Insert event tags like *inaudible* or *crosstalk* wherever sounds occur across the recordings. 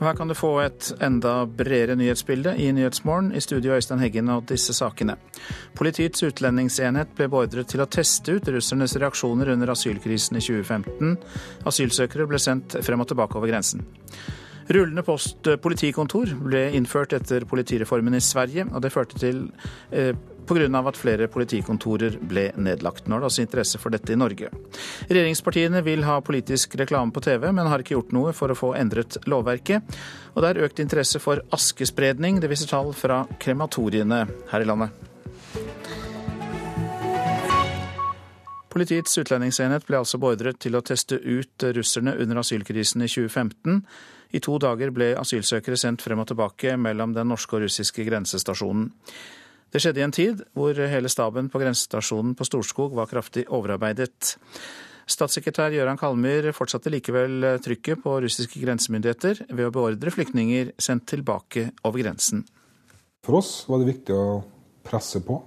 Her kan du få et enda bredere nyhetsbilde i Nyhetsmorgen. I studio Øystein Heggen og disse sakene. Politiets utlendingsenhet ble beordret til å teste ut russernes reaksjoner under asylkrisen i 2015. Asylsøkere ble sendt frem og tilbake over grensen. Rullende post politikontor ble innført etter politireformen i Sverige, og det førte til eh, pga. at flere politikontorer ble nedlagt. Nå er det også interesse for dette i Norge. Regjeringspartiene vil ha politisk reklame på TV, men har ikke gjort noe for å få endret lovverket. Og det er økt interesse for askespredning, det viser tall fra krematoriene her i landet. Politiets utlendingsenhet ble altså beordret til å teste ut russerne under asylkrisen i 2015. I to dager ble asylsøkere sendt frem og tilbake mellom den norske og russiske grensestasjonen. Det skjedde i en tid hvor hele staben på grensestasjonen på Storskog var kraftig overarbeidet. Statssekretær Gøran Kalmyr fortsatte likevel trykket på russiske grensemyndigheter ved å beordre flyktninger sendt tilbake over grensen. For oss var det viktig å presse på,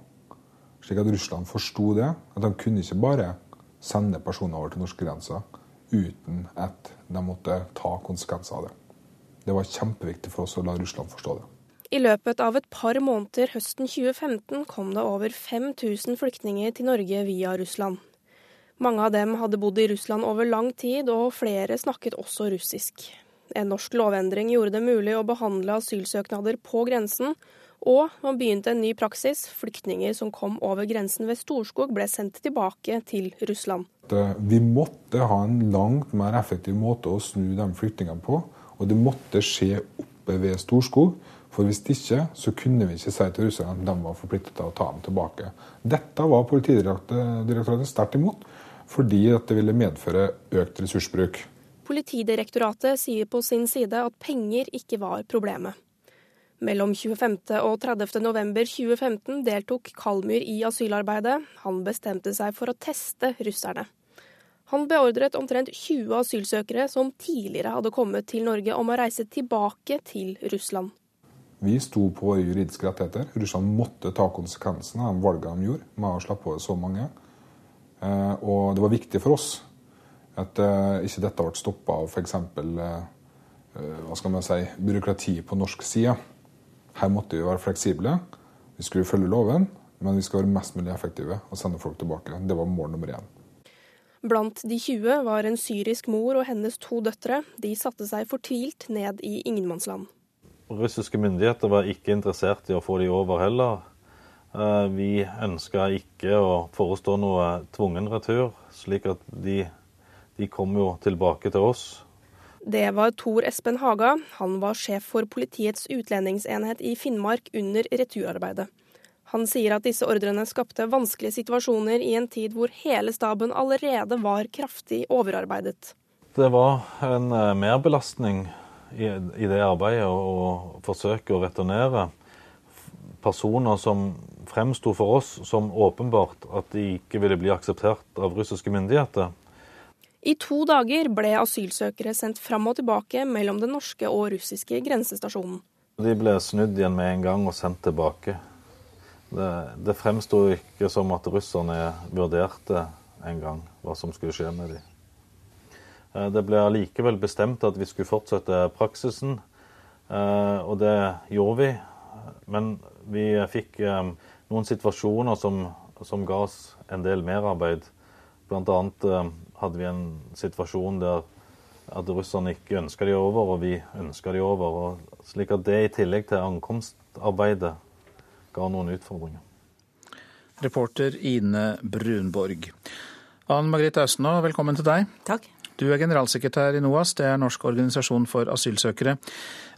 slik at Russland forsto det. At de kunne ikke bare sende personer over til norskegrensa uten at de måtte ta konsekvenser av det. Det var kjempeviktig for oss å la Russland forstå det. I løpet av et par måneder høsten 2015 kom det over 5000 flyktninger til Norge via Russland. Mange av dem hadde bodd i Russland over lang tid, og flere snakket også russisk. En norsk lovendring gjorde det mulig å behandle asylsøknader på grensen, og man begynte en ny praksis. Flyktninger som kom over grensen ved Storskog, ble sendt tilbake til Russland. Vi måtte ha en langt mer effektiv måte å snu de flyktningene på. Og det måtte skje oppe ved Storskog. For hvis ikke, så kunne vi ikke si til russerne at de var forpliktet til å ta dem tilbake. Dette var Politidirektoratet sterkt imot, fordi det ville medføre økt ressursbruk. Politidirektoratet sier på sin side at penger ikke var problemet. Mellom 25. og 30. november 2015 deltok Kalmyr i asylarbeidet. Han bestemte seg for å teste russerne. Han beordret omtrent 20 asylsøkere som tidligere hadde kommet til Norge om å reise tilbake til Russland. Vi sto på juridiske rettigheter. Russland måtte ta konsekvensene av valgene de gjorde med å slappe over så mange. Eh, og det var viktig for oss at eh, ikke dette ble stoppa av f.eks. Eh, hva skal man si, byråkrati på norsk side. Her måtte vi være fleksible. Vi skulle følge loven, men vi skal være mest mulig effektive og sende folk tilbake. Det var mål nummer én. Blant de 20 var en syrisk mor og hennes to døtre. De satte seg fortvilt ned i ingenmannsland. Russiske myndigheter var ikke interessert i å få de over heller. Eh, vi ønska ikke å forestå noe tvungen retur, slik at de, de kom jo tilbake til oss det var Tor Espen Haga. Han var sjef for Politiets utlendingsenhet i Finnmark under returarbeidet. Han sier at disse ordrene skapte vanskelige situasjoner i en tid hvor hele staben allerede var kraftig overarbeidet. Det var en eh, merbelastning i, i det arbeidet å forsøke å returnere personer som fremsto for oss som åpenbart at de ikke ville bli akseptert av russiske myndigheter. I to dager ble asylsøkere sendt fram og tilbake mellom den norske og russiske grensestasjonen. De ble snudd igjen med en gang og sendt tilbake. Det, det fremsto ikke som at russerne vurderte en gang hva som skulle skje med dem. Eh, det ble allikevel bestemt at vi skulle fortsette praksisen, eh, og det gjorde vi. Men vi fikk eh, noen situasjoner som, som ga oss en del merarbeid. Blant annet hadde vi en situasjon der at russerne ikke ønska de over, og vi ønska de over. Og slik at det i tillegg til ankomstarbeidet ga noen utfordringer. Reporter Ine Brunborg. Ann Margrethe Austenaa, velkommen til deg. Takk. Du er generalsekretær i NOAS, det er Norsk organisasjon for asylsøkere.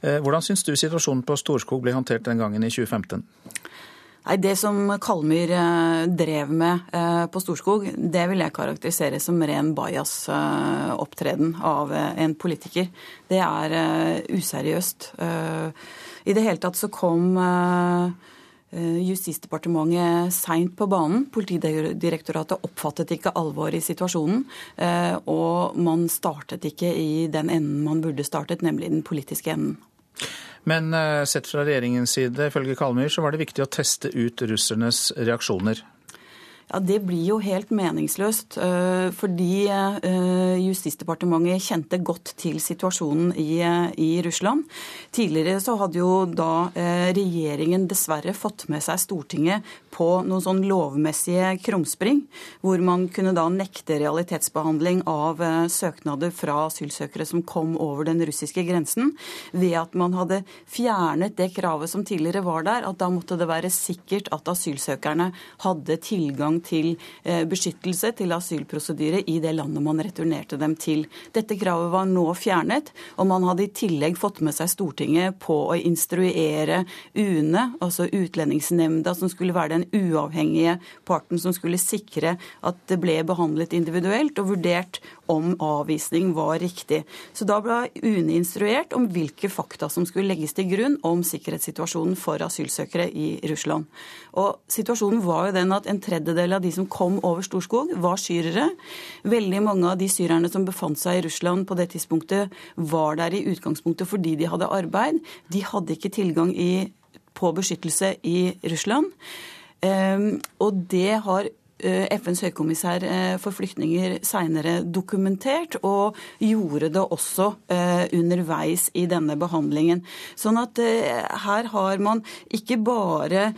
Eh, hvordan syns du situasjonen på Storskog ble håndtert den gangen i 2015? Nei, Det som Kalmyr eh, drev med eh, på Storskog, det vil jeg karakterisere som ren bajas-opptreden av en politiker. Det er useriøst. I det hele tatt så kom Justisdepartementet seint på banen. Politidirektoratet oppfattet ikke alvoret i situasjonen. Og man startet ikke i den enden man burde startet, nemlig den politiske enden. Men eh, sett fra regjeringens side, ifølge Kalmyr, så var det viktig å teste ut russernes reaksjoner. Ja, Det blir jo helt meningsløst. Eh, fordi eh, Justisdepartementet kjente godt til situasjonen i, eh, i, Russland. Tidligere så hadde jo da regjeringen dessverre fått med seg Stortinget på noen sånn lovmessige krumspring, hvor man kunne da nekte realitetsbehandling av søknader fra asylsøkere som kom over den russiske grensen, ved at man hadde fjernet det kravet som tidligere var der, at da måtte det være sikkert at asylsøkerne hadde tilgang tilgang til eh, beskyttelse, til asylprosedyre, i det landet man returnerte dem til. Dette kravet var nå fjernet, og man hadde i tillegg fått med seg Stortinget på å instruere UNE, altså Utlendingsnemnda, som skulle være den uavhengige parten som skulle sikre at det ble behandlet individuelt, og vurdert om avvisning var riktig. Så da ble UNE instruert om hvilke fakta som skulle legges til grunn om sikkerhetssituasjonen for asylsøkere i Russland. Og situasjonen var jo den at en tredjedel av de som kom over Storskog, var syrere. Veldig mange av de syrerne som befant seg i Russland på det tidspunktet, var der i utgangspunktet fordi de hadde arbeid. De hadde ikke tilgang i, på beskyttelse i Russland. Um, og det har FNs høykommissær eh, for flyktninger seinere dokumentert, og gjorde det også eh, underveis i denne behandlingen. Sånn at her har man ikke bare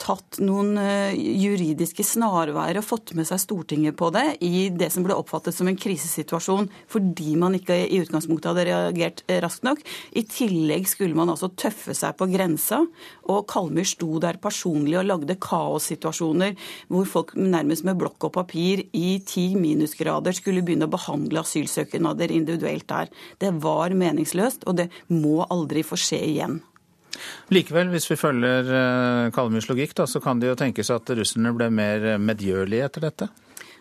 tatt noen juridiske snarveier og fått med seg Stortinget på det i det som ble oppfattet som en krisesituasjon fordi man ikke i utgangspunktet hadde reagert raskt nok. I tillegg skulle man altså tøffe seg på grensa, og Kalmyr sto der personlig og lagde kaossituasjoner hvor folk nærmest med blokk og papir i ti minusgrader skulle begynne å behandle asylsøknader individuelt der. Det var meningsløst, og det må aldri få skje igjen. Likevel, hvis vi følger eh, Kallemyrs logikk, da, så kan det jo tenkes at russerne ble mer medgjørlige etter dette?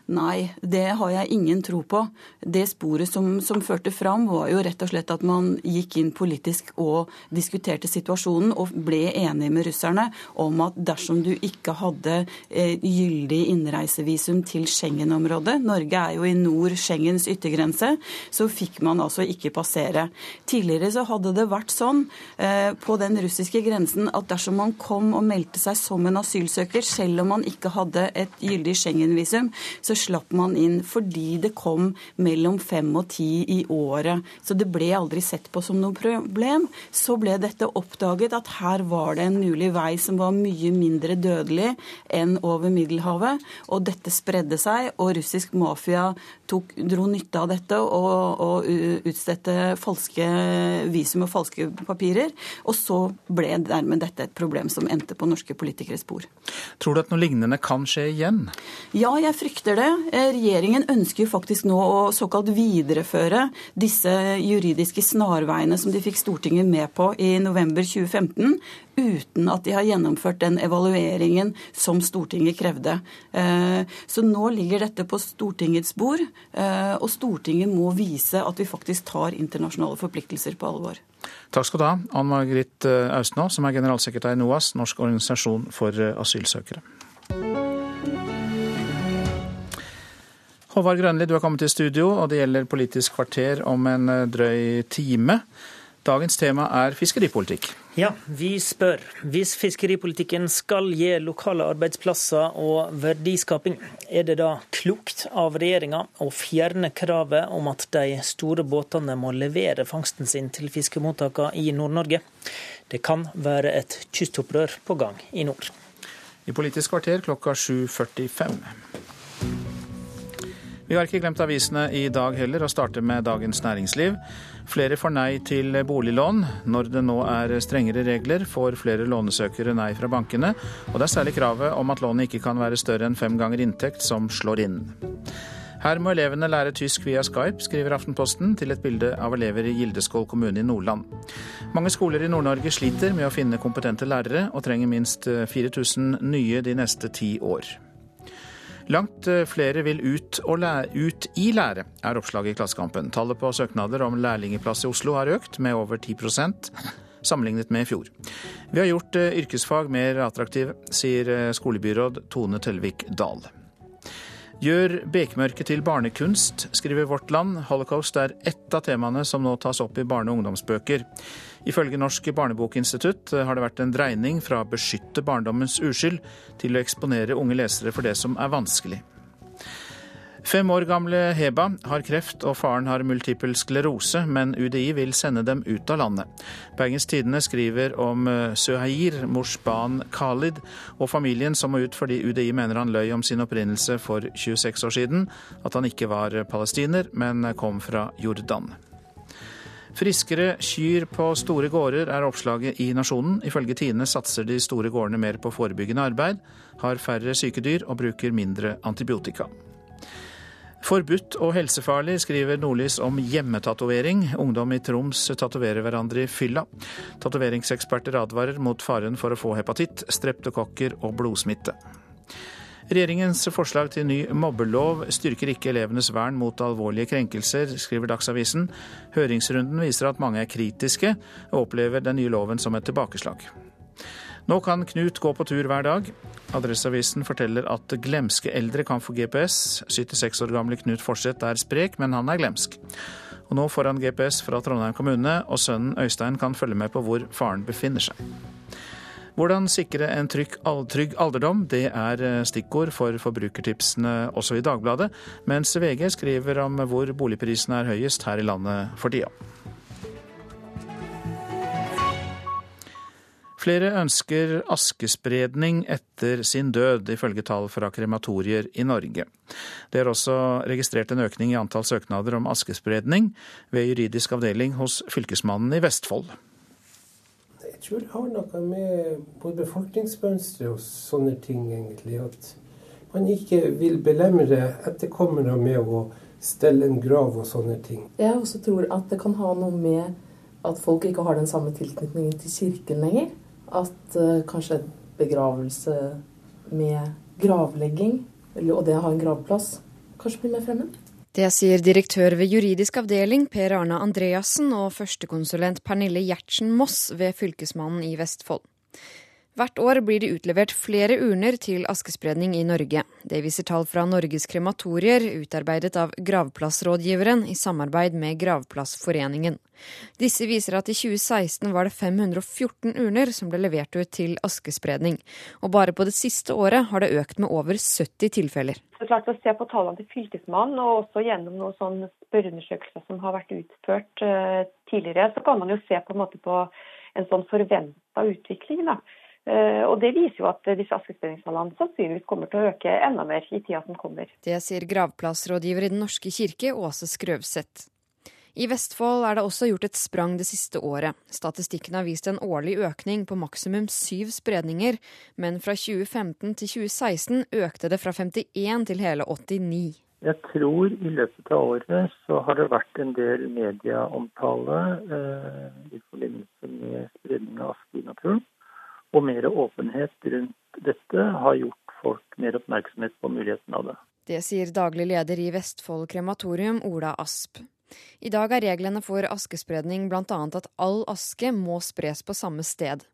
Nei, det har jeg ingen tro på. Det sporet som, som, førte fram, var jo rett og slett at man gikk inn politisk og diskuterte situasjonen og ble enig med russerne om at dersom du ikke hadde eh, gyldig innreisevisum til Schengen-området, Norge er jo i nord Schengens yttergrense, så fikk man altså ikke passere. Tidligere så hadde det vært sånn eh, på den russiske grensen at dersom man kom og meldte seg som en asylsøker, selv om man ikke hadde et gyldig Schengen-visum, så slapp man inn fordi det kom mellom fem og ti i året. Så det ble aldri sett på som noe problem. Så ble dette oppdaget at her var det en mulig vei som var mye mindre dødelig enn over Middelhavet. Og dette spredde seg, og russisk mafia tok, dro nytte av dette og, og utstedte falske visum og falske papirer. Og så ble dermed dette et problem som endte på norske politikeres spor. Tror du at noe lignende kan skje igjen? Ja, jeg frykter det. Eh, regjeringen ønsker jo faktisk nå å såkalt videreføre disse juridiske snarveiene som de fikk Stortinget med på i november 2015, uten at de har gjennomført den evalueringen som Stortinget krevde. Eh, så nå ligger dette på Stortingets bord, eh, og Stortinget må vise at vi faktisk tar internasjonale forpliktelser på alvor. Takk skal du ha, Ann Margrit Austnå, som er generalsekretær i NOAS, Norsk organisasjon for asylsøkere. Håvard Grønli, du har kommet til studio, og det gjelder Politisk kvarter om en eh, drøy time. Dagens tema er fiskeripolitikk. Ja, vi spør. Hvis fiskeripolitikken skal gi lokale arbeidsplasser og verdiskaping, er det da klokt av regjeringa å fjerne kravet om at de store båtene må levere fangsten sin til fiskemottakene i Nord-Norge? Det kan være et kystopprør på gang i nord. I Politisk kvarter klokka 7.45. Vi har ikke glemt avisene i dag heller, og starter med Dagens Næringsliv. Flere får nei til boliglån. Når det nå er strengere regler, får flere lånesøkere nei fra bankene. Og det er særlig kravet om at lånet ikke kan være større enn fem ganger inntekt som slår inn. Her må elevene lære tysk via Skype, skriver Aftenposten til et bilde av elever i Gildeskål kommune i Nordland. Mange skoler i Nord-Norge sliter med å finne kompetente lærere, og trenger minst 4000 nye de neste ti år. Langt eh, flere vil ut, ut i lære, er oppslaget i Klassekampen. Tallet på søknader om lærlingeplass i Oslo har økt med over 10% sammenlignet med i fjor. Vi har gjort eh, yrkesfag mer attraktive, sier eh, skolebyråd Tone Tellevik Dahl. Gjør bekmørket til barnekunst, skriver Vårt Land. Holocaust er ett av temaene som nå tas opp i barne- og ungdomsbøker. Ifølge Norsk barnebokinstitutt har det vært en dreining fra å beskytte barndommens uskyld til å eksponere unge lesere for det som er vanskelig. Fem år gamle Heba har kreft og faren har multipel sklerose, men UDI vil sende dem ut av landet. Bergens Tidende skriver om eh, Suhair, mors barn Khalid, og familien som må ut fordi UDI mener han løy om sin opprinnelse for 26 år siden, at han ikke var palestiner, men kom fra Jordan. Friskere kyr på store gårder er oppslaget i Nasjonen. Ifølge Tine satser de store gårdene mer på forebyggende arbeid, har færre syke dyr og bruker mindre antibiotika. Forbudt og helsefarlig, skriver Nordlys om hjemmetatovering. Ungdom i Troms tatoverer hverandre i fylla. Tatoveringseksperter advarer mot faren for å få hepatitt, streptokokker og blodsmitte. Regjeringens forslag til ny mobbelov styrker ikke elevenes vern mot alvorlige krenkelser, skriver Dagsavisen. Høringsrunden viser at mange er kritiske og opplever den nye loven som et tilbakeslag. Nå kan Knut gå på tur hver dag. Adresseavisen forteller at glemske eldre kan få GPS. 76 år gamle Knut Forseth er sprek, men han er glemsk. Og nå får han GPS fra Trondheim kommune, og sønnen Øystein kan følge med på hvor faren befinner seg. Hvordan sikre en trygg, alderdom, det er eh, stikkord for forbrukertipsene også i Dagbladet, mens VG skriver om hvor boligprisene er høyest her i landet for tida. Flere ønsker askespredning etter sin død, ifølge tall fra krematorier i Norge. Det er også registrert en økning i antall søknader om askespredning ved juridisk avdeling hos Fylkesmannen i Vestfold. Jeg tror det har noe med både befolkningsmønstre og sånne ting, egentlig. At man ikke vil belemre etterkommere med å stelle en grav og sånne ting. Jeg også tror at det kan ha noe med at folk ikke har den samme tilknytningen til kirken lenger at uh, kanskje begravelse med gravlegging, og det å ha en gravplass, kanskje blir mer fremmed. Det sier direktør ved juridisk avdeling Per Arne Andreassen og førstekonsulent Pernille Gjertsen Moss ved Fylkesmannen i Vestfold. Hvert år blir det utlevert flere urner til askespredning i Norge. Det viser tall fra Norges krematorier, utarbeidet av Gravplassrådgiveren i samarbeid med Gravplassforeningen. Disse viser at i 2016 var det 514 urner som ble levert ut til askespredning. Og bare på det siste året har det økt med over 70 tilfeller. Det er klart Å se på tallene til Fylkesmannen og også gjennom noen sånne spørreundersøkelser som har vært utført uh, tidligere, så kan man jo se på en måte på en sånn forventa utvikling. da. Eh, og Det viser jo at disse askespredningstallene sannsynligvis kommer til å øke enda mer i tida som kommer. Det sier gravplassrådgiver i Den norske kirke, Åse Skrøvseth. I Vestfold er det også gjort et sprang det siste året. Statistikken har vist en årlig økning på maksimum syv spredninger, men fra 2015 til 2016 økte det fra 51 til hele 89. Jeg tror i løpet av året så har det vært en del medieomtale eh, i forbindelse med spredning av aske i naturen. Og mer åpenhet rundt dette har gjort folk mer oppmerksomhet på muligheten av det. Det sier daglig leder i Vestfold krematorium, Ola Asp. I dag er reglene for askespredning bl.a. at all aske må spres på samme sted.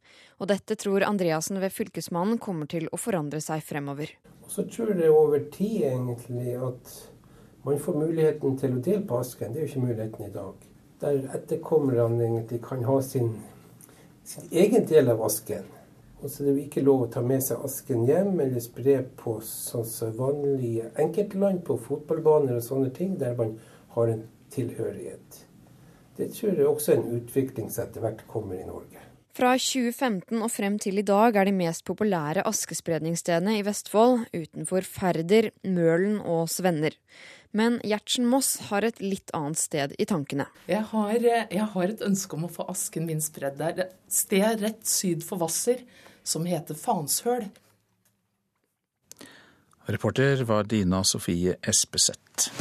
Og dette tror Andreassen ved Fylkesmannen kommer til å forandre seg fremover. Og så tror jeg over tid egentlig at man får muligheten til å dele på asken. Det er jo ikke muligheten i dag. Der etterkommerne egentlig kan ha sin, sin egen del av asken. Og det er ikke lov å ta med seg asken hjem eller spre på sånn som vanlige enkeltland, på fotballbaner og sånne ting, der man har en tilhørighet. Det tror jeg også er en utvikling som etter hvert kommer i Norge. Fra 2015 og frem til i dag er de mest populære askespredningsstedene i Vestfold utenfor Færder, Mølen og Svenner. Men Gjertsen Moss har et litt annet sted i tankene. Jeg har, jeg har et ønske om å få asken min spredd der. Et sted rett syd for Hvasser som heter Fanshøl. Reporter var Dina Sofie Espeseth.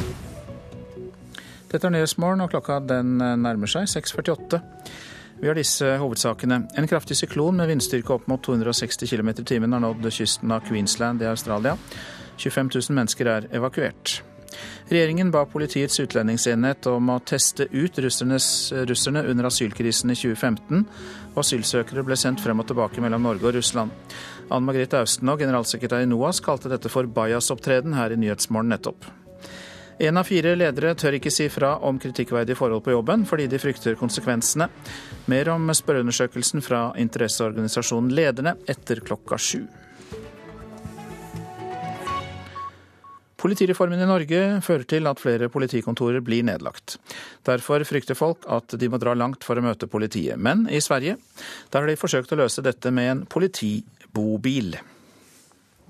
Dette er Nyhetsmorgen, og klokka den nærmer seg 6.48. Vi har disse hovedsakene. En kraftig syklon med vindstyrke opp mot 260 km i timen har nådd kysten av Queensland i Australia. 25 000 mennesker er evakuert. Regjeringen ba Politiets utlendingsenhet om å teste ut russerne under asylkrisen i 2015, og asylsøkere ble sendt frem og tilbake mellom Norge og Russland. Ann Margrethe og generalsekretær i NOAS kalte dette for bajasopptreden her i Nyhetsmorgen nettopp. En av fire ledere tør ikke si fra om kritikkverdige forhold på jobben, fordi de frykter konsekvensene. Mer om spørreundersøkelsen fra interesseorganisasjonen Lederne etter klokka sju. Politireformen i Norge fører til at flere politikontorer blir nedlagt. Derfor frykter folk at de må dra langt for å møte politiet. Men i Sverige der har de forsøkt å løse dette med en politibobil.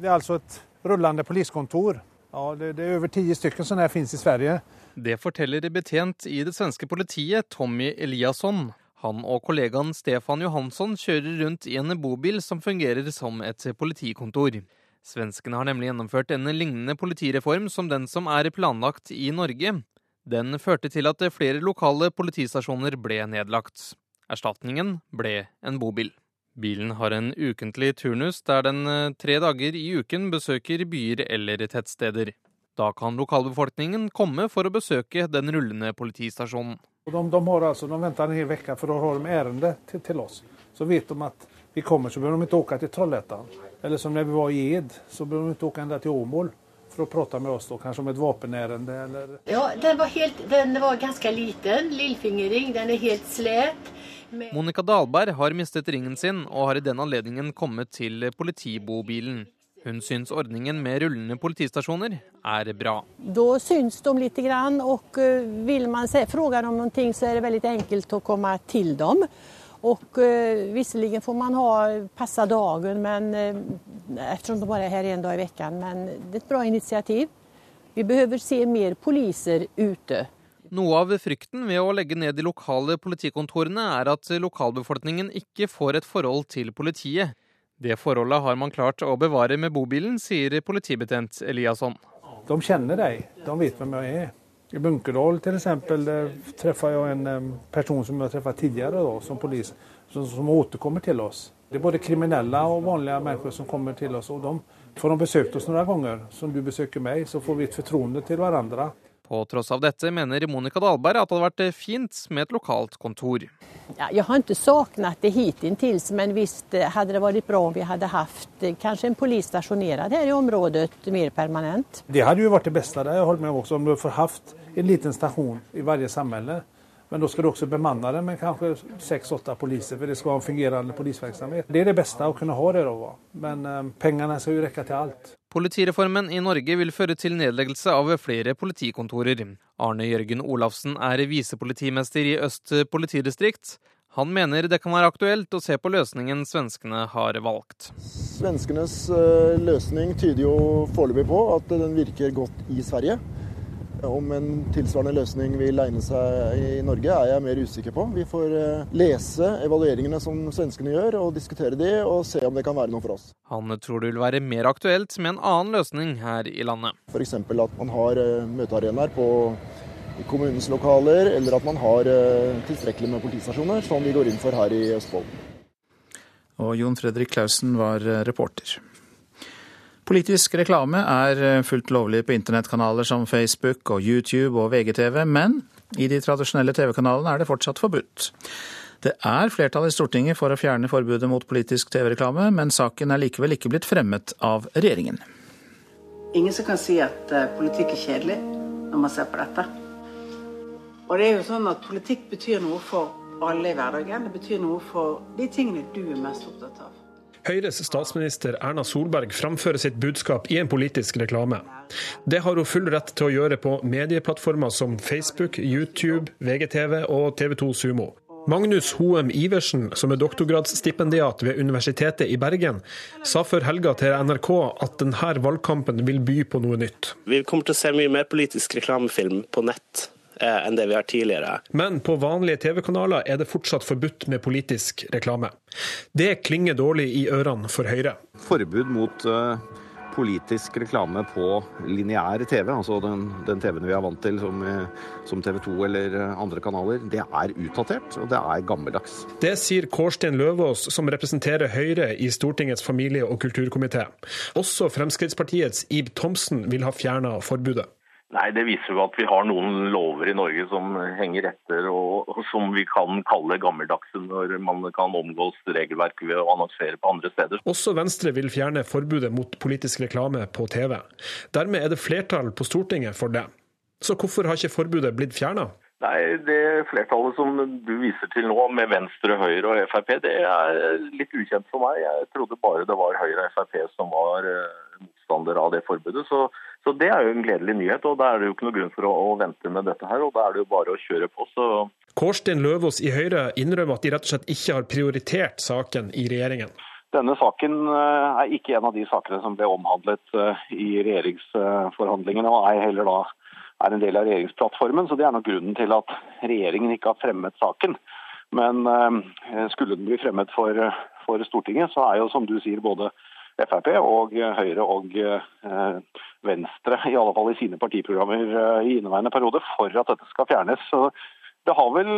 Det er altså et rullende politikontor Ja, det, det er over ti stykker som finnes i Sverige. Det forteller betjent i det svenske politiet, Tommy Eliasson. Han og kollegaen Stefan Johansson kjører rundt i en bobil som fungerer som et politikontor. Svenskene har nemlig gjennomført en lignende politireform som den som er planlagt i Norge. Den førte til at flere lokale politistasjoner ble nedlagt. Erstatningen ble en bobil. Bilen har en ukentlig turnus der den eh, tre dager i uken besøker byer eller tettsteder. Da kan lokalbefolkningen komme for å besøke den rullende politistasjonen. De, de, altså, de venter en hel uke, for da har de ærende til, til, oss. Så vet de at vi kommer, så behøver de ikke åke til Trollhättan. Eller som når vi var i Ed, så behøver de ikke åka enda til Åmål for å prate med oss, då, kanskje om et våpenærende. Eller... Ja, den var, helt, den var ganske liten. Lillfingering. Den er helt slät. Monica Dahlberg har mistet ringen sin, og har i den anledningen kommet til politibobilen. Hun syns ordningen med rullende politistasjoner er bra. Da syns de litt, og vil man spørre om noe, så er det veldig enkelt å komme til dem. Og eh, Visserligen får man ha passa dagen, men eh, eftersom de bara är här en dag i veckan, Men det er et bra initiativ. Vi behøver se mer poliser ute. Noe av frykten ved å legge ned de lokale politikontorene er at lokalbefolkningen ikke får et forhold til politiet. Det forholdet har man klart å bevare med bobilen, sier politibetjent Eliasson. De kjenner deg, de vet hvem jeg er. I Bunkerdal til eksempel, treffer jeg en person som jeg har truffet tidligere da, som polis, som, som återkommer til oss. Det er både kriminelle og vanlige mennesker som kommer til oss. og de Får de besøkt oss noen ganger, som du besøker meg, så får vi et fortroende til hverandre. På tross av dette mener Monica Dahlberg at det hadde vært fint med et lokalt kontor. Ja, jeg har ikke savnet det hittil, men visst hadde det vært bra om vi hadde hatt kanskje en politi stasjonert her i området mer permanent. Det hadde jo vært det beste. Det jeg holdt med også, om du får hatt en liten stasjon i hvert samfunn. Men da skal du også bemanne det med kanskje seks-åtte poliser, for det skal ha en fungerende politivirksomhet. Det er det beste å kunne ha det. da. Men eh, pengene skal jo rekke til alt. Politireformen i Norge vil føre til nedleggelse av flere politikontorer. Arne Jørgen Olafsen er visepolitimester i Øst politidistrikt. Han mener det kan være aktuelt å se på løsningen svenskene har valgt. Svenskenes eh, løsning tyder jo foreløpig på at den virker godt i Sverige. Om en tilsvarende løsning vil egne seg i Norge, er jeg mer usikker på. Vi får eh, lese evalueringene som svenskene gjør, og diskutere de, og se om det kan være noe for oss. Han tror det vil være mer aktuelt med en annen løsning her i landet. F.eks. at man har eh, møtearenaer på kommunens lokaler, eller at man har eh, tilstrekkelig med politistasjoner, som vi går inn for her i Østfold. Og Jon Fredrik Clausen var reporter. Politisk reklame er eh, fullt lovlig på internettkanaler som Facebook og YouTube og VGTV, men i de tradisjonelle TV-kanalene er det fortsatt forbudt. Det er flertall i Stortinget for å fjerne forbudet mot politisk TV-reklame, men saken er likevel ikke blitt fremmet av regjeringen. Ingen som kan si at eh, politikk er kjedelig når man ser på dette. Og det er jo sånn at politikk betyr noe for alle i hverdagen. Det betyr noe for de tingene du er mest opptatt av. Høyres statsminister Erna Solberg framfører sitt budskap i en politisk reklame. Det har hun full rett til å gjøre på medieplattformer som Facebook, YouTube, VGTV og TV2 Sumo. Magnus Hoem Iversen, som er doktorgradsstipendiat ved Universitetet i Bergen, sa før helga til NRK at denne valgkampen vil by på noe nytt. Vi kommer til å se mye mer politisk reklamefilm på nett enn det vi har tidligere. Men på vanlige TV-kanaler er det fortsatt forbudt med politisk reklame. Det klinger dårlig i ørene for Høyre. Forbud mot uh, politisk reklame på lineær TV, altså den, den TV-en vi er vant til som, eh, som TV 2 eller andre kanaler, det er utdatert og det er gammeldags. Det sier Kårstein Løvaas, som representerer Høyre i Stortingets familie- og kulturkomité. Også Fremskrittspartiets Ib Thomsen vil ha fjerna forbudet. Nei, Det viser jo at vi har noen lover i Norge som henger etter, og, og som vi kan kalle gammeldagse når man kan omgås regelverket ved å annonsere på andre steder. Også Venstre vil fjerne forbudet mot politisk reklame på TV. Dermed er det flertall på Stortinget for det. Så hvorfor har ikke forbudet blitt fjerna? Nei, Det flertallet som du viser til nå, med Venstre, Høyre og Frp, det er litt ukjent for meg. Jeg trodde bare det var Høyre og Frp som var eh, motstander av det forbudet. Så, så, det er jo en gledelig nyhet. og Da er det jo ikke noe grunn for å, å vente med dette her. og Da er det jo bare å kjøre på. så... Kårstein Løvaas i Høyre innrømmer at de rett og slett ikke har prioritert saken i regjeringen. Denne saken eh, er ikke en av de sakene som ble omhandlet eh, i regjeringsforhandlingene, og ei heller da er en del av regjeringsplattformen. Så det er nok grunnen til at regjeringen ikke har fremmet saken. Men eh, skulle den bli fremmet for, for Stortinget, så er jo som du sier både Frp og Høyre og eh, Venstre, i alle fall i sine partiprogrammer eh, i inneværende periode, for at dette skal fjernes. Så det har vel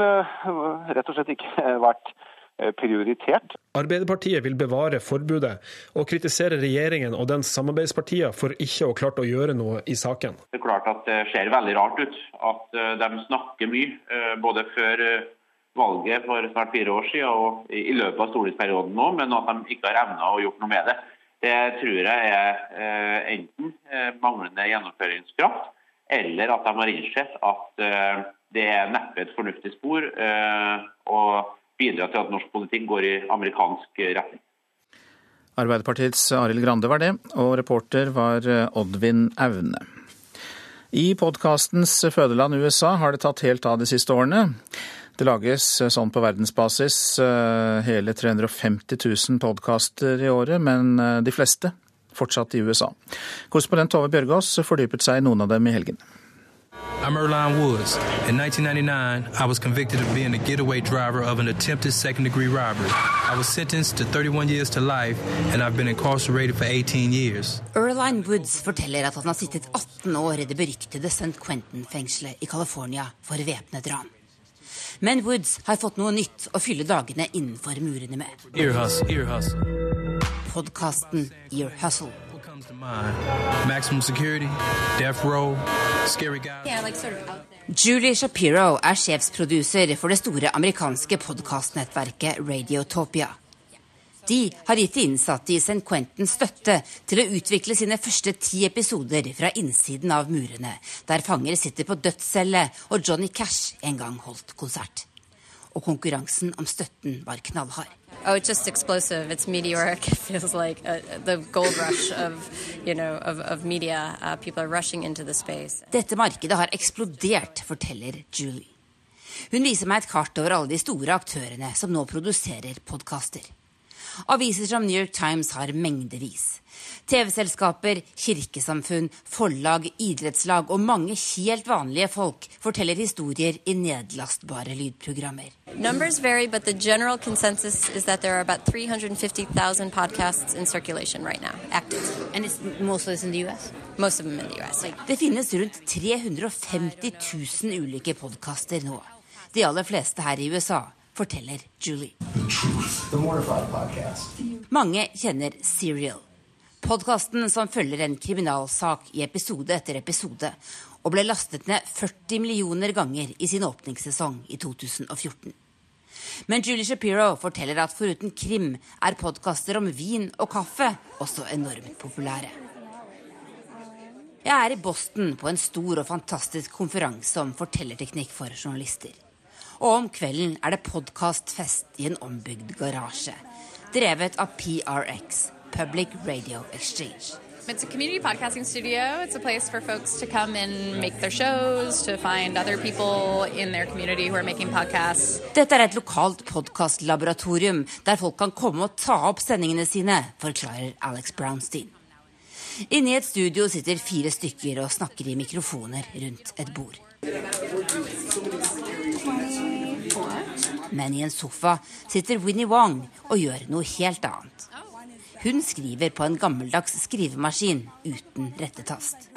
rett og slett ikke *laughs* vært Eh, prioritert. Arbeiderpartiet vil bevare forbudet, og kritisere regjeringen og dens samarbeidspartier for ikke å ha klart å gjøre noe i saken. Det er klart at det ser veldig rart ut at eh, de snakker mye, eh, både før valget for snart fire år siden og i løpet av stortingsperioden nå, men at de ikke har evna å gjøre noe med det. Det tror jeg er enten manglende gjennomføringskraft, eller at de har innsett at det er neppe et fornuftig spor. å bidra til at norsk politikk går i amerikansk retning. Arbeiderpartiets Arild Grande var det, og reporter var eh, Oddvin Aune. I podkastens fødeland USA har det tatt helt av de siste årene. Det lages eh, sånn på verdensbasis eh, hele 350 000 podkaster i året, men de fleste fortsatt i USA. Korrespondent Tove Bjørgaas fordypet seg i noen av dem i helgen. I'm Erline Woods. In 1999, I was convicted of being a getaway driver of an attempted second degree robbery. I was sentenced to 31 years to life, and I've been incarcerated for 18 years. Erline Woods forteller at han har sittet 18 år i det beryktede St. Quentin-fengselet i California for væpnet ran. Men Woods har fått noe nytt å fylle dagene innenfor murene med. Ear hustle, ear hustle. Podkasten Ear Hustle Julie Shapiro er sjefsproduser for det store amerikanske podkastnettverket Radiotopia. De har gitt de innsatte i St. Quentin støtte til å utvikle sine første ti episoder fra innsiden av murene, der fanger sitter på dødscelle og Johnny Cash en gang holdt konsert. Og konkurransen om støtten var knallhard. Oh, it's just explosive. It's meteoric. *laughs* It feels like a, the gold rush of, you know, of, of media. Uh, people are rushing into the space. Dette markedet har eksplodert, forteller Julie. Hun viser meg et kart over alle de store aktørene som nå produserer podkaster. Aviser som New York Times har mengdevis. TV-selskaper, kirkesamfunn, forlag, idrettslag og mange helt vanlige folk forteller historier i nedlastbare lydprogrammer. Numbers vary, but the general consensus is that there are about 350,000 podcasts in circulation right now, active. And it's most in the US? Most of them in the US. Det finnes rundt 350 000 ulike podkaster nå. De aller fleste her i USA, forteller Julie. Mange kjenner Serial. Podkasten som følger en kriminalsak i episode etter episode, og ble lastet ned 40 millioner ganger i sin åpningssesong i 2014. Men Julie Shapiro forteller at foruten krim er podkaster om vin og kaffe også enormt populære. Jeg er i Boston på en stor og fantastisk konferanse om fortellerteknikk for journalister. Og om kvelden er det podkastfest i en ombygd garasje, drevet av PRX, Public Radio Exchange. It's a community podcasting studio. It's a place for folks to come and make their shows, to find other people in their community who are making podcasts. Dette er et lokalt podkastlaboratorium der folk kan komme og ta opp sendingene sine, forklarer Alex Brownstein. Inne i et studio sitter fire stykker og snakker i mikrofoner rundt et bord. Men i en sofa sitter Winnie Wong og gjør noe helt annet. Hun skriver på en gammeldags skrivemaskin uten rettetast.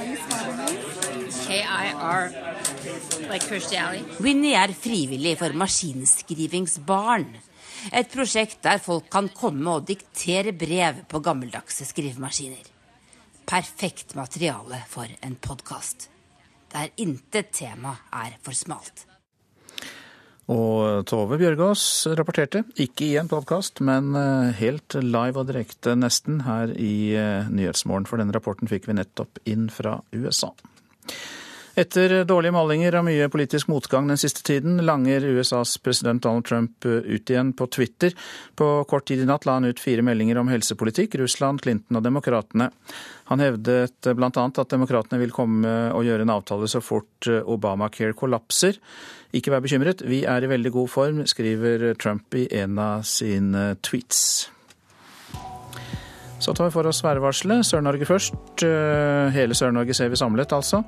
Winnie er frivillig for Maskinskrivingsbarn. Et prosjekt der folk kan komme og diktere brev på gammeldagse skrivemaskiner. Perfekt materiale for en podkast. Der intet tema er for smalt. Og Tove Bjørgaas rapporterte, ikke i en podkast, men eh, helt live og direkte nesten her i eh, Nyhetsmorgen, for den rapporten fikk vi nettopp inn fra USA. Etter dårlige målinger og mye politisk motgang den siste tiden, langer USAs president Donald Trump ut igjen på Twitter. På kort tid i natt la han ut fire meldinger om helsepolitikk, Russland, Clinton og demokratene. Han hevdet bl.a. at demokratene vil komme og gjøre en avtale så fort Obamacare kollapser. Ikke vær bekymret, vi er i veldig god form, skriver Trump i en av sine tweets. Så tar vi for oss værvarselet. Sør-Norge først. Eh, hele Sør-Norge ser vi samlet, altså.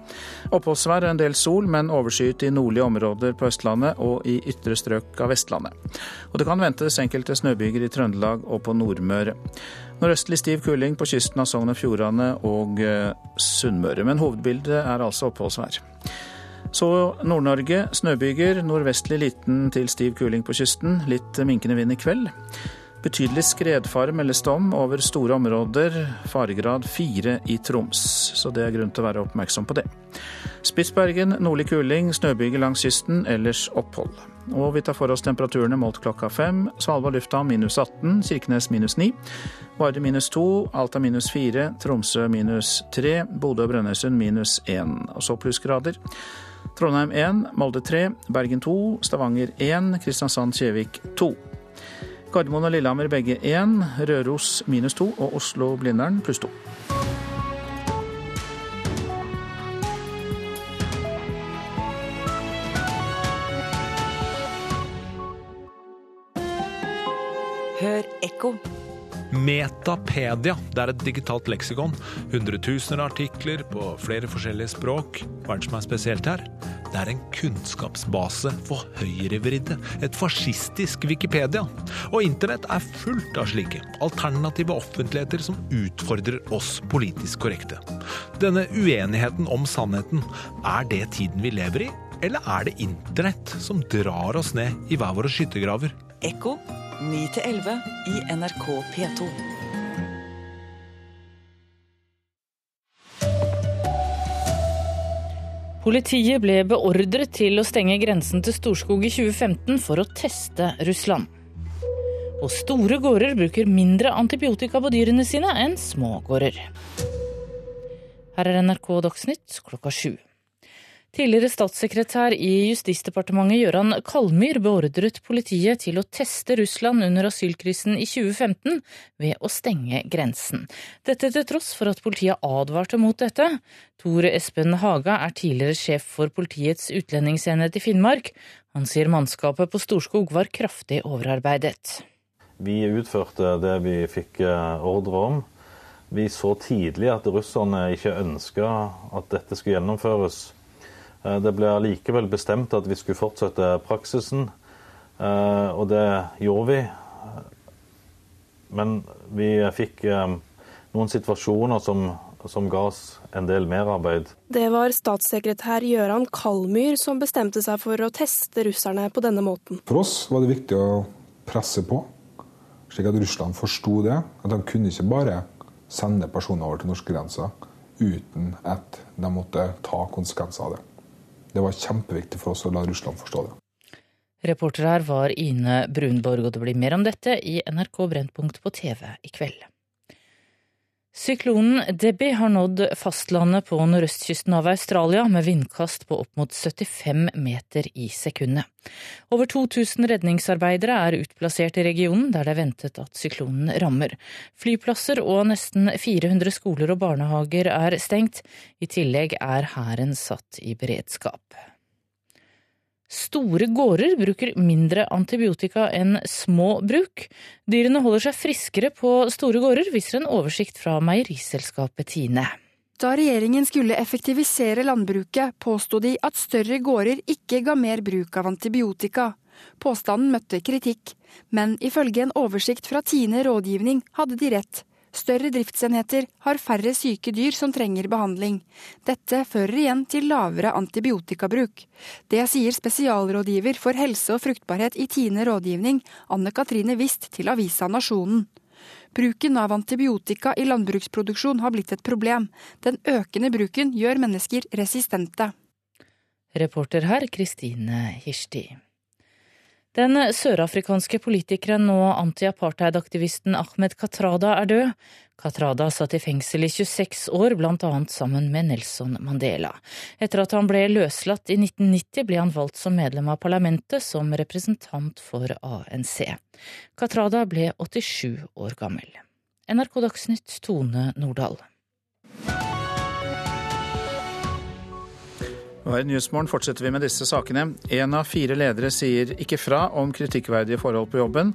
Oppholdsvær og en del sol, men overskyet i nordlige områder på Østlandet og i ytre strøk av Vestlandet. Og det kan ventes enkelte snøbyger i Trøndelag og på Nordmøre. Nordøstlig stiv kuling på kysten av Sogn og Fjordane og eh, Sunnmøre. Men hovedbildet er altså oppholdsvær. Så Nord-Norge snøbyger, nordvestlig liten til stiv kuling på kysten. Litt minkende vind i kveld. Betydelig skredfare meldes det om over store områder, faregrad fire i Troms. Så det er grunn til å være oppmerksom på det. Spitsbergen nordlig kuling, snøbyger langs kysten, ellers opphold. Og vi tar for oss temperaturene målt klokka fem. Svalbard lufthavn minus 18, Kirkenes minus 9. Vardø minus 2, Alta minus 4, Tromsø minus 3, Bodø og Brønnøysund minus 1. Og så plussgrader. Trondheim 1, Molde 3, Bergen 2, Stavanger 1, Kristiansand-Kjevik 2. Gardermoen og Lillehammer begge én, Røros minus to og Oslo-Blindern pluss to. Hør ekko. Metapedia det er et digitalt leksikon. Hundretusener av artikler på flere forskjellige språk. Hva er det som er spesielt her? Det er en kunnskapsbase for høyrevridde. Et fascistisk Wikipedia. Og internett er fullt av slike alternative offentligheter som utfordrer oss politisk korrekte. Denne uenigheten om sannheten, er det tiden vi lever i? Eller er det internett som drar oss ned i hver våre skyttergraver? Ekko 9-11 i NRK P2. Politiet ble beordret til å stenge grensen til Storskog i 2015 for å teste Russland. Og store gårder bruker mindre antibiotika på dyrene sine enn små gårder. Her er NRK Dagsnytt klokka sju. Tidligere statssekretær i Justisdepartementet Gøran Kalmyr beordret politiet til å teste Russland under asylkrisen i 2015 ved å stenge grensen. Dette til tross for at politiet advarte mot dette. Tor Espen Haga er tidligere sjef for Politiets utlendingsenhet i Finnmark. Han sier mannskapet på Storskog var kraftig overarbeidet. Vi utførte det vi fikk eh, ordre om. Vi så tidlig at russerne ikke ønska at dette skulle gjennomføres. Eh, det ble allikevel bestemt at vi skulle fortsette praksisen, eh, og det gjorde vi. Men vi fikk eh, noen situasjoner som, som ga oss en del merarbeid. Det var statssekretær Gøran Kalmyr som bestemte seg for å teste russerne på denne måten. For oss var det viktig å presse på, slik at Russland forsto det. At de kunne ikke bare sende personer over til norskegrensa uten at de måtte ta konsekvenser av det. Det var kjempeviktig for oss å la Russland forstå det. Reporter her var Ine Brunborg, og det blir mer om dette i NRK Brennpunkt på TV i kveld. Syklonen Debbie har nådd fastlandet på nordøstkysten av Australia med vindkast på opp mot 75 meter i sekundet. Over 2000 redningsarbeidere er utplassert i regionen der det er ventet at syklonen rammer. Flyplasser og nesten 400 skoler og barnehager er stengt. I tillegg er hæren satt i beredskap. Store gårder bruker mindre antibiotika enn små bruk. Dyrene holder seg friskere på store gårder, viser en oversikt fra meieriselskapet Tine. Da regjeringen skulle effektivisere landbruket, påsto de at større gårder ikke ga mer bruk av antibiotika. Påstanden møtte kritikk, men ifølge en oversikt fra Tine rådgivning hadde de rett. Større driftsenheter har færre syke dyr som trenger behandling. Dette fører igjen til lavere antibiotikabruk. Det sier spesialrådgiver for helse og fruktbarhet i Tine rådgivning, Anne Katrine Wist, til avisa Nasjonen. Bruken av antibiotika i landbruksproduksjon har blitt et problem. Den økende bruken gjør mennesker resistente. Reporter her Kristine Hirsti. Den sørafrikanske politikeren og anti-apartheid-aktivisten Ahmed Katrada er død. Katrada satt i fengsel i 26 år, blant annet sammen med Nelson Mandela. Etter at han ble løslatt i 1990, ble han valgt som medlem av parlamentet som representant for ANC. Katrada ble 87 år gammel. NRK Dagsnytt, Tone Nordahl. Og her i Nyhetsmorgen fortsetter vi med disse sakene. Én av fire ledere sier ikke fra om kritikkverdige forhold på jobben.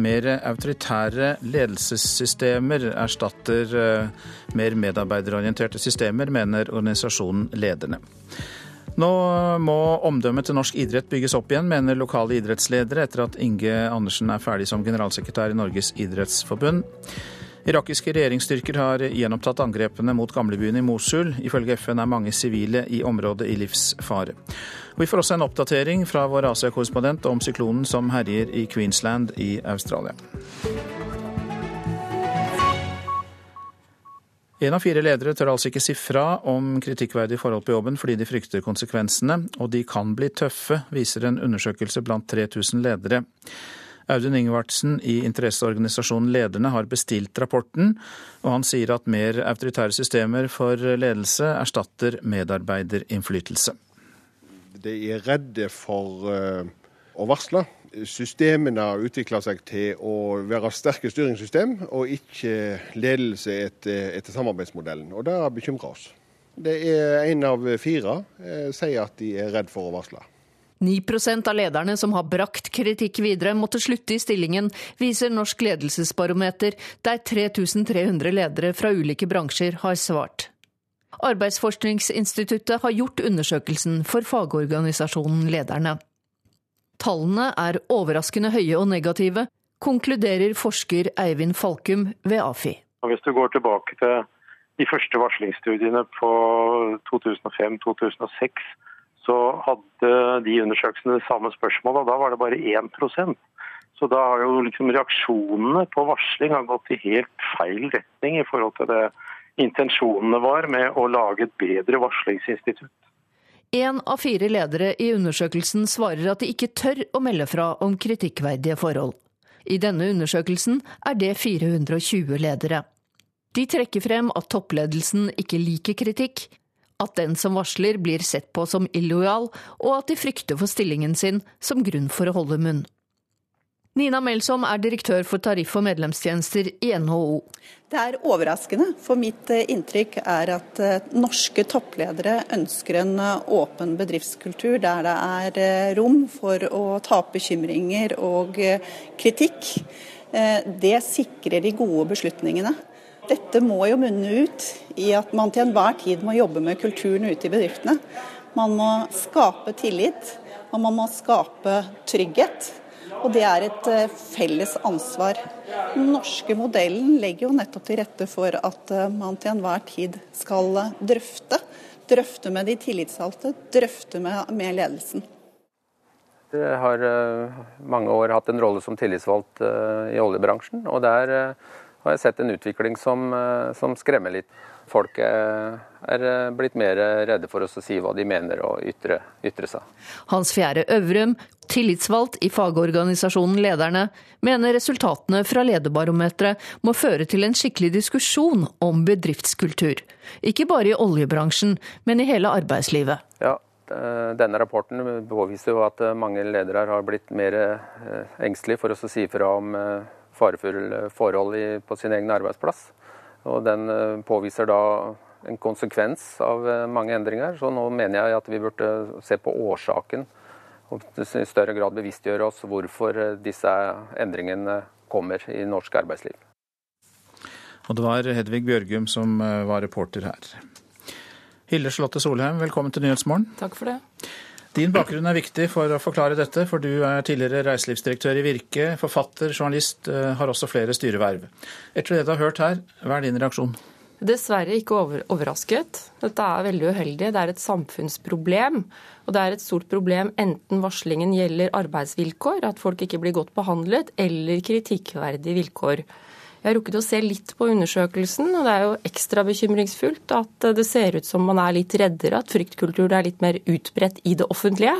Mer autoritære ledelsessystemer erstatter eh, mer medarbeiderorienterte systemer, mener organisasjonen Lederne. Nå må omdømmet til norsk idrett bygges opp igjen, mener lokale idrettsledere etter at Inge Andersen er ferdig som generalsekretær i Norges idrettsforbund. Irakiske regjeringsstyrker har gjenopptatt angrepene mot gamlebyen i Mosul. Ifølge FN er mange sivile i området i livsfare. Vi får også en oppdatering fra vår Asia-korrespondent om syklonen som herjer i Queensland i Australia. En av fire ledere tør altså ikke si fra om kritikkverdige forhold på jobben fordi de frykter konsekvensene, og de kan bli tøffe, viser en undersøkelse blant 3000 ledere. Audun Ingvardsen i interesseorganisasjonen Lederne har bestilt rapporten, og han sier at mer autoritære systemer for ledelse erstatter medarbeiderinnflytelse. De er redde for eh, å varsle. Systemene har utvikla seg til å være sterke styringssystem, og ikke ledelse etter, etter samarbeidsmodellen. Og det bekymrer oss. Det er én av fire eh, sier at de er redd for å varsle. 9% av lederne som har brakt kritikk videre, måtte slutte i stillingen, viser Norsk ledelsesbarometer, der 3300 ledere fra ulike bransjer har svart. Arbeidsforskningsinstituttet har gjort undersøkelsen for fagorganisasjonen Lederne. Tallene er overraskende høye og negative, konkluderer forsker Eivind Falkum ved AFI. Hvis du går tilbake til de første varslingsstudiene på 2005-2006, så hadde de undersøkelsene samme spørsmålet, og da var det bare 1% Så da har jo liksom reaksjonene på varsling har gått i helt feil retning i forhold til det intensjonene var med å lage et bedre varslingsinstitutt. En av fire ledere i undersøkelsen svarer at de ikke tør å melde fra om kritikkverdige forhold. I denne undersøkelsen er det 420 ledere. De trekker frem at toppledelsen ikke liker kritikk, at den som varsler blir sett på som illojal, og at de frykter for stillingen sin som grunn for å holde munn. Nina Melsom er direktør for tariff- og medlemstjenester i NHO. Det er overraskende, for mitt eh, inntrykk er at eh, norske toppledere ønsker en eh, åpen bedriftskultur der det er rom for å ta opp bekymringer og kritikk. Det sikrer de gode beslutningene. Dette må jo munne ut i at man til enhver tid må jobbe med kulturen ute i bedriftene. Man må skape tillit, og man må skape trygghet. Og det er et eh, felles ansvar. Den norske modellen legger jo nettopp til rette for at eh, man til enhver tid skal eh, drøfte. Drøfte med de tillitsvalgte, drøfte med, med ledelsen. Jeg har mange år hatt en rolle som tillitsvalgt i oljebransjen. og der har jeg sett en utvikling som, eh, som skremmer litt. Folk er eh, blitt mer redde for å si hva de mener og ytre, ytre seg. Hans Fjære Øvrum, tillitsvalgt i fagorganisasjonen Lederne, mener resultatene fra lederbarometeret må føre til en skikkelig diskusjon om bedriftskultur. Ikke bare i oljebransjen, men i hele arbeidslivet. Ja, denne rapporten påviser jo at mange ledere har blitt mer eh, engstelige for å si fra om farefulle forhold i, på sin egen arbeidsplass. Og Den eh, påviser da en konsekvens av eh, mange endringer. Så nå mener jeg at vi burde se på årsaken og i større grad bevisstgjøre oss hvorfor eh, disse endringene kommer i norsk arbeidsliv. Og det var Hedvig Bjørgum som var reporter her. Hilde Charlotte Solheim, velkommen til Nyhetsmorgen. Takk for det. Din bakgrunn er viktig for å forklare dette, for du er tidligere reiselivsdirektør i Virke, forfatter, journalist, eh, har også flere styreverv. Etter det du har hørt her, hva er din reaksjon? Dessverre ikke over, overrasket. Dette er veldig uheldig. Det er et samfunnsproblem. Og det er et stort problem enten varslingen gjelder arbeidsvilkår, at folk ikke blir godt behandlet, eller kritikkverdige vilkår. Jeg har rukket å se litt på undersøkelsen, og det er jo ekstra bekymringsfullt at det ser ut som man er litt reddere, at fryktkulturen er litt mer utbredt i det offentlige.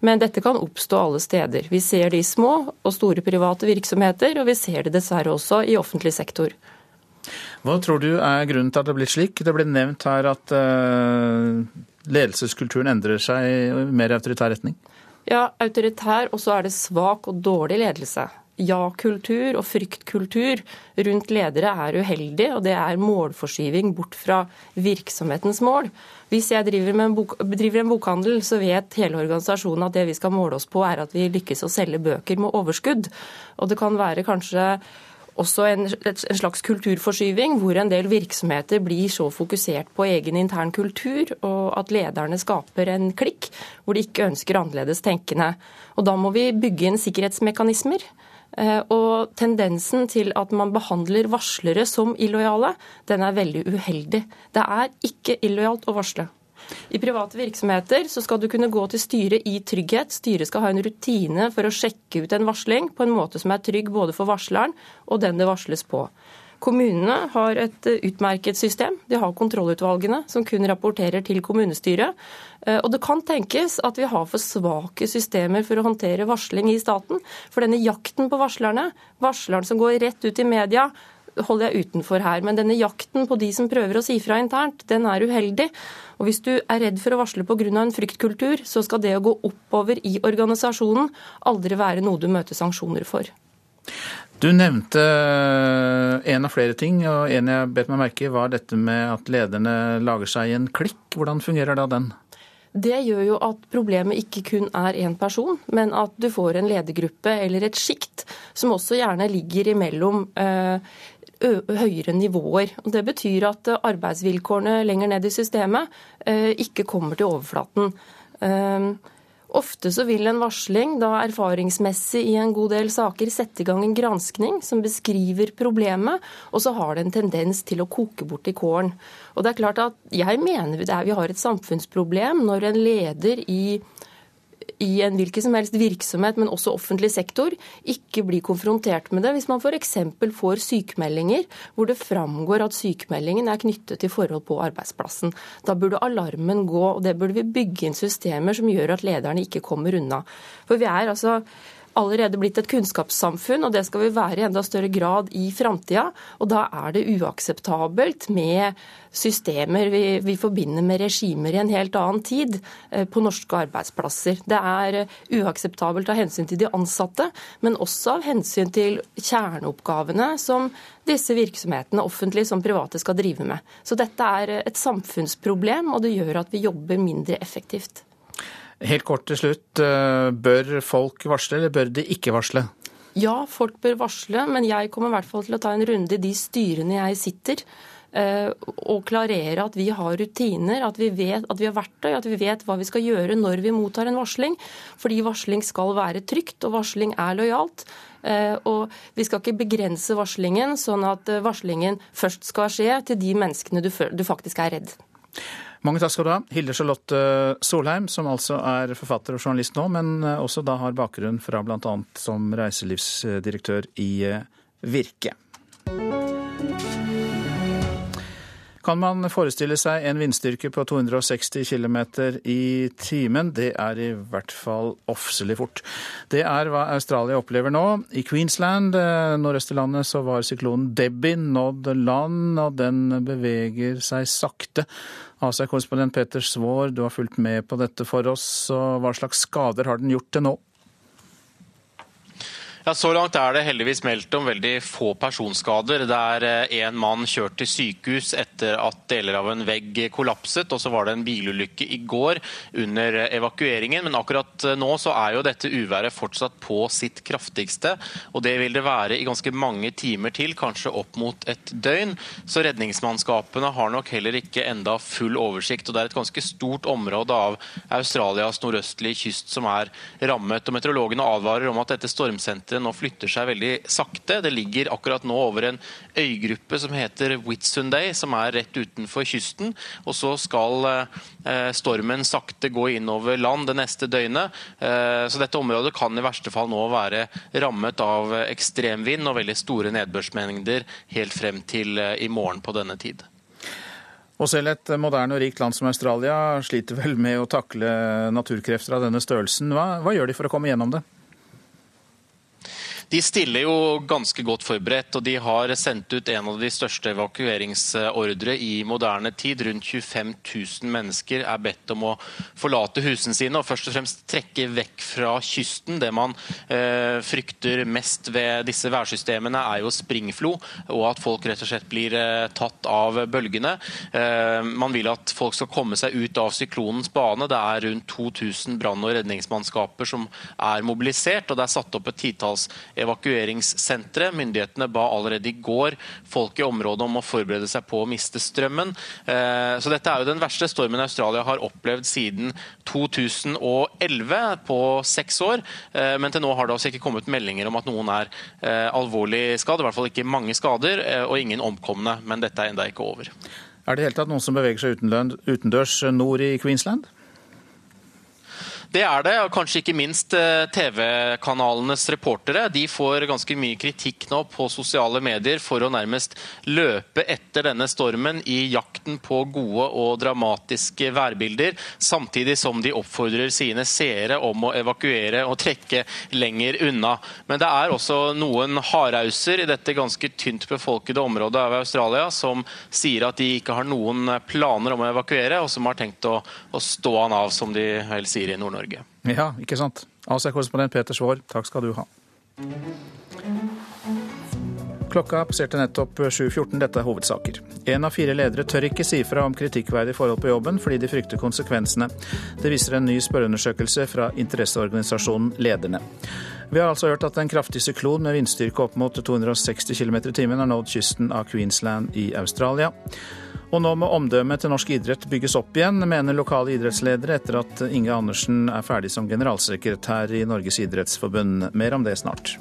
Men dette kan oppstå alle steder. Vi ser det i små og store private virksomheter, og vi ser det dessverre også i offentlig sektor. Hva tror du er grunnen til at det er blitt slik? Det ble nevnt her at uh, ledelseskulturen endrer seg i mer autoritær retning? Ja, autoritær, og så er det svak og dårlig ledelse. Ja-kultur og fryktkultur rundt ledere er uheldig, og det er målforskyving bort fra virksomhetens mål. Hvis jeg driver, en, bok, driver en bokhandel, så vet hele organisasjonen at det vi skal måle oss på, er at vi lykkes å selge bøker med overskudd. Og det kan være kanskje også en, en, slags kulturforskyving, hvor en del virksomheter blir så fokusert på egen intern kultur, og at lederne skaper en klikk hvor de ikke ønsker annerledes tenkende. Og Da må vi bygge inn sikkerhetsmekanismer. Eh, og tendensen til at man behandler varslere som illojale, den er veldig uheldig. Det er ikke illojalt å varsle. I private virksomheter så skal du kunne gå til styret i trygghet. Styret skal ha en rutine for å sjekke ut en varsling på en måte som er trygg både for varsleren og den det varsles på. Kommunene har et utmerket system. De har kontrollutvalgene som kun rapporterer til kommunestyret. Eh, og det kan tenkes at vi har for svake systemer for å håndtere varsling i staten. For denne jakten på varslerne, varsleren som går rett ut i media, holder jeg utenfor her. Men denne jakten på de som prøver å si fra internt, den er uheldig. Og hvis du er redd for å varsle pga. en fryktkultur, så skal det å gå oppover i organisasjonen aldri være noe du møter sanksjoner for. Du nevnte en av flere ting, og en jeg bet meg merke i var dette med at lederne lager seg en klikk. Hvordan fungerer da den? Det gjør jo at problemet ikke kun er én person, men at du får en ledergruppe eller et sjikt som også gjerne ligger imellom eh, høyere nivåer. Og det betyr at eh, arbeidsvilkårene lenger ned i systemet eh, ikke kommer til overflaten. Ofte så vil en varsling da erfaringsmessig i en god del saker sette i gang en granskning som beskriver problemet, og så har det en tendens til å koke bort i kålen. Og det er klart at Jeg mener vi har et samfunnsproblem når en leder i i en hvilken som helst virksomhet, men også offentlig sektor, ikke blir konfrontert med det. Hvis man f.eks. får sykemeldinger hvor det framgår at sykemeldingen er knyttet til forhold på arbeidsplassen. Da burde alarmen gå, og det burde vi bygge inn systemer som gjør at lederne ikke kommer unna. For vi er altså allerede blitt et kunnskapssamfunn, og det skal vi være i enda større grad i framtida. Og da er det uakseptabelt med systemer vi, vi, forbinder med regimer i en helt annen tid eh, på norske arbeidsplasser. Det er eh, uakseptabelt av hensyn til de ansatte, men også av hensyn til kjerneoppgavene som disse virksomhetene, offentlige som private, skal drive med. Så dette er et samfunnsproblem, og det gjør at vi jobber mindre effektivt. Helt kort til slutt. Eh, bør folk varsle, eller bør de ikke varsle? Ja, folk bør varsle, men jeg kommer i hvert fall til å ta en runde i de styrene jeg sitter. Eh, og klarere at vi har rutiner, at vi, vet, at vi har verktøy, at vi vet hva vi skal gjøre når vi mottar en varsling. Fordi varsling skal være trygt, og varsling er lojalt. Eh, og vi skal ikke begrense varslingen sånn at varslingen først skal skje til de menneskene du, faktisk er redd. Mange takk skal du ha. Hilde Charlotte Solheim, som altså er forfatter og journalist nå, men eh, også da har bakgrunn fra bl.a. som reiselivsdirektør i eh, Virke. Kan man forestille seg en vindstyrke på 260 km i timen? Det er i hvert fall offselig fort. Det er hva Australia opplever nå. I Queensland, eh, nordøst i landet, så var syklonen Debbie nådd land, og den beveger seg sakte. Asia-korrespondent Peter Svaar, du har fulgt med på dette for oss. Hva slags skader har den gjort til nå? Ja, Så langt er det heldigvis meldt om veldig få personskader. Der en eh, mann kjørt til sykehus etter at deler av en vegg kollapset. Og så var det en bilulykke i går under evakueringen. Men akkurat eh, nå så er jo dette uværet fortsatt på sitt kraftigste. Og det vil det være i ganske mange timer til, kanskje opp mot et døgn. Så redningsmannskapene har nok heller ikke enda full oversikt. Og det er et ganske stort område av Australias nordøstlige kyst som er rammet. Og meteorologene advarer om at dette stormsenteret senteret nå flytter seg veldig sakte. Det ligger akkurat nå over en øygruppe som heter Whitsunday, som er rett utenfor kysten. Og så skal eh, stormen sakte gå innover land det neste døgnet. Eh, så dette området kan i verste fall nå være rammet av ekstremvind og veldig store nedbørsmengder helt frem til eh, i morgen på denne tid. Og selv et moderne og rikt land som Australia sliter vel med å takle naturkrefter av denne størrelsen. Hva, hva gjør de for å komme gjennom det? De stiller jo ganske godt forberedt, og de har sendt ut en av de største evakueringsordre i moderne tid. Rundt 25 000 mennesker er bedt om å forlate husene sine og først og fremst trekke vekk fra kysten. Det man eh, frykter mest ved disse værsystemene, er jo springflo, og at folk rett og slett blir eh, tatt av bølgene. Eh, man vil at folk skal komme seg ut av syklonens bane. Det er rundt 2000 brann- og redningsmannskaper som er mobilisert, og det er satt opp et titalls evakueringssentre. Myndighetene ba allerede i går folk i området om å forberede seg på å miste strømmen. Eh, så dette er jo den verste stormen Australia har opplevd siden 2011, på seks år. Eh, men til nå har det altså ikke kommet meldinger om at noen er eh, alvorlig skadd, i hvert fall ikke mange skader, og ingen omkomne. Men dette er enda ikke over. Er det helt tatt noen som beveger seg utendørs nord i Queensland? Det er det, og kanskje ikke minst eh, TV-kanalenes reportere. De får ganske mye kritikk nå på sosiale medier for å nærmest løpe etter denne stormen i jakten på gode og dramatiske værbilder, samtidig som de oppfordrer sine seere om å evakuere og trekke lenger unna. Men det er også noen hardauser i dette ganske tynt befolkede området av Australia som sier at de ikke har noen planer om å evakuere, og som har tenkt å, å stå han av, som de vel sier i Nord-Norge. Norge. Ja, ikke sant. Asia-korrespondent Peter Svaar, takk skal du ha. Klokka passerte nettopp 7.14. Dette er hovedsaker. En av fire ledere tør ikke si fra om kritikkverdige forhold på jobben, fordi de frykter konsekvensene. Det viser en ny spørreundersøkelse fra interesseorganisasjonen Lederne. Vi har altså hørt at en kraftig syklon med vindstyrke opp mot 260 km i timen har nådd kysten av Queensland i Australia. Og nå må omdømmet til norsk idrett bygges opp igjen, mener lokale idrettsledere etter at Inge Andersen er ferdig som generalsekretær i Norges idrettsforbund. Mer om det snart.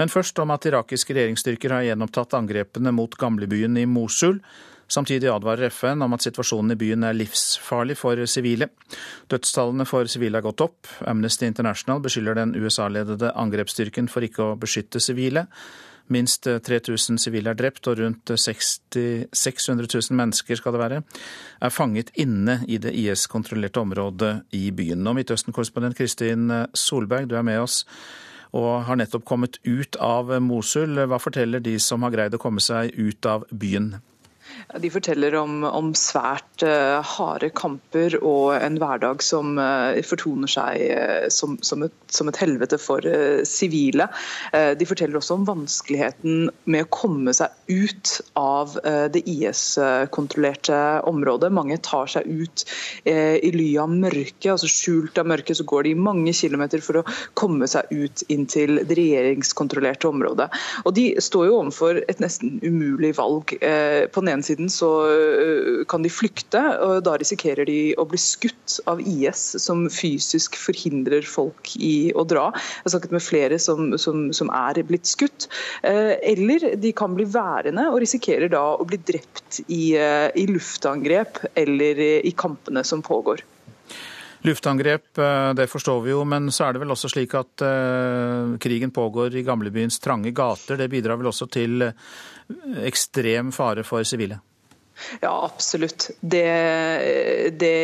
Men først om at irakiske regjeringsstyrker har gjenopptatt angrepene mot gamlebyen i Mosul. Samtidig advarer FN om at situasjonen i byen er livsfarlig for sivile. Dødstallene for sivile har gått opp. Amnesty International beskylder den USA-ledede angrepsstyrken for ikke å beskytte sivile. Minst 3000 sivile er drept, og rundt 60, 600 000 mennesker skal det være, er fanget inne i det IS-kontrollerte området i byen. Og Midtøsten-korrespondent Kristin Solberg, du er med oss og har nettopp kommet ut av Mosul. Hva forteller de som har greid å komme seg ut av byen? De forteller om, om svært uh, harde kamper og en hverdag som uh, fortoner seg uh, som, som, et, som, et, helvete for sivile. de forteller også om vanskeligheten med å komme seg ut av det IS-kontrollerte området. Mange tar seg ut i ly av mørket, altså skjult av mørket, så går de mange kilometer for å komme seg ut inn til det regjeringskontrollerte området. Og De står jo overfor et nesten umulig valg. på den ene siden så kan de flykte, og da risikerer de å bli skutt av IS, som fysisk forhindrer folk i å dra. Jeg har snakket med flere som, som, som er blitt skutt. Eh, eller de kan bli værende og risikerer da å bli drept i, i luftangrep eller i kampene som pågår. Luftangrep, det forstår vi jo, men så er det vel også slik at krigen pågår i gamlebyens trange gater. Det bidrar vel også til ekstrem fare for sivile? Ja, absolutt. Det, det,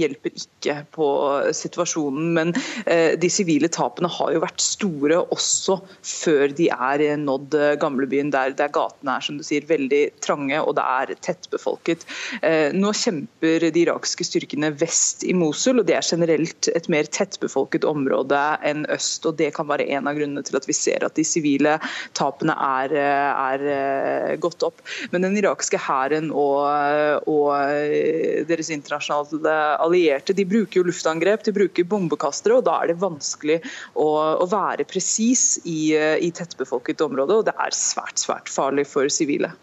hjelper ikke på situasjonen. Men eh, de sivile tapene har jo vært store også før de er nådd gamlebyen, der, der gatene er som du sier, veldig trange og det er tettbefolket. Eh, nå kjemper de irakiske styrkene vest i Mosul, og det er generelt et mer tettbefolket område enn øst. og Det kan være en av grunnene til at vi ser at de sivile tapene er, er eh, gått opp. Men den irakiske hæren og, og deres internasjonale allierte de bruker jo luftangrep, de bruker bombekastere, og da er det vanskelig å, å være presis i, i tettbefolket område. Og det er svært, svært farlig for sivile.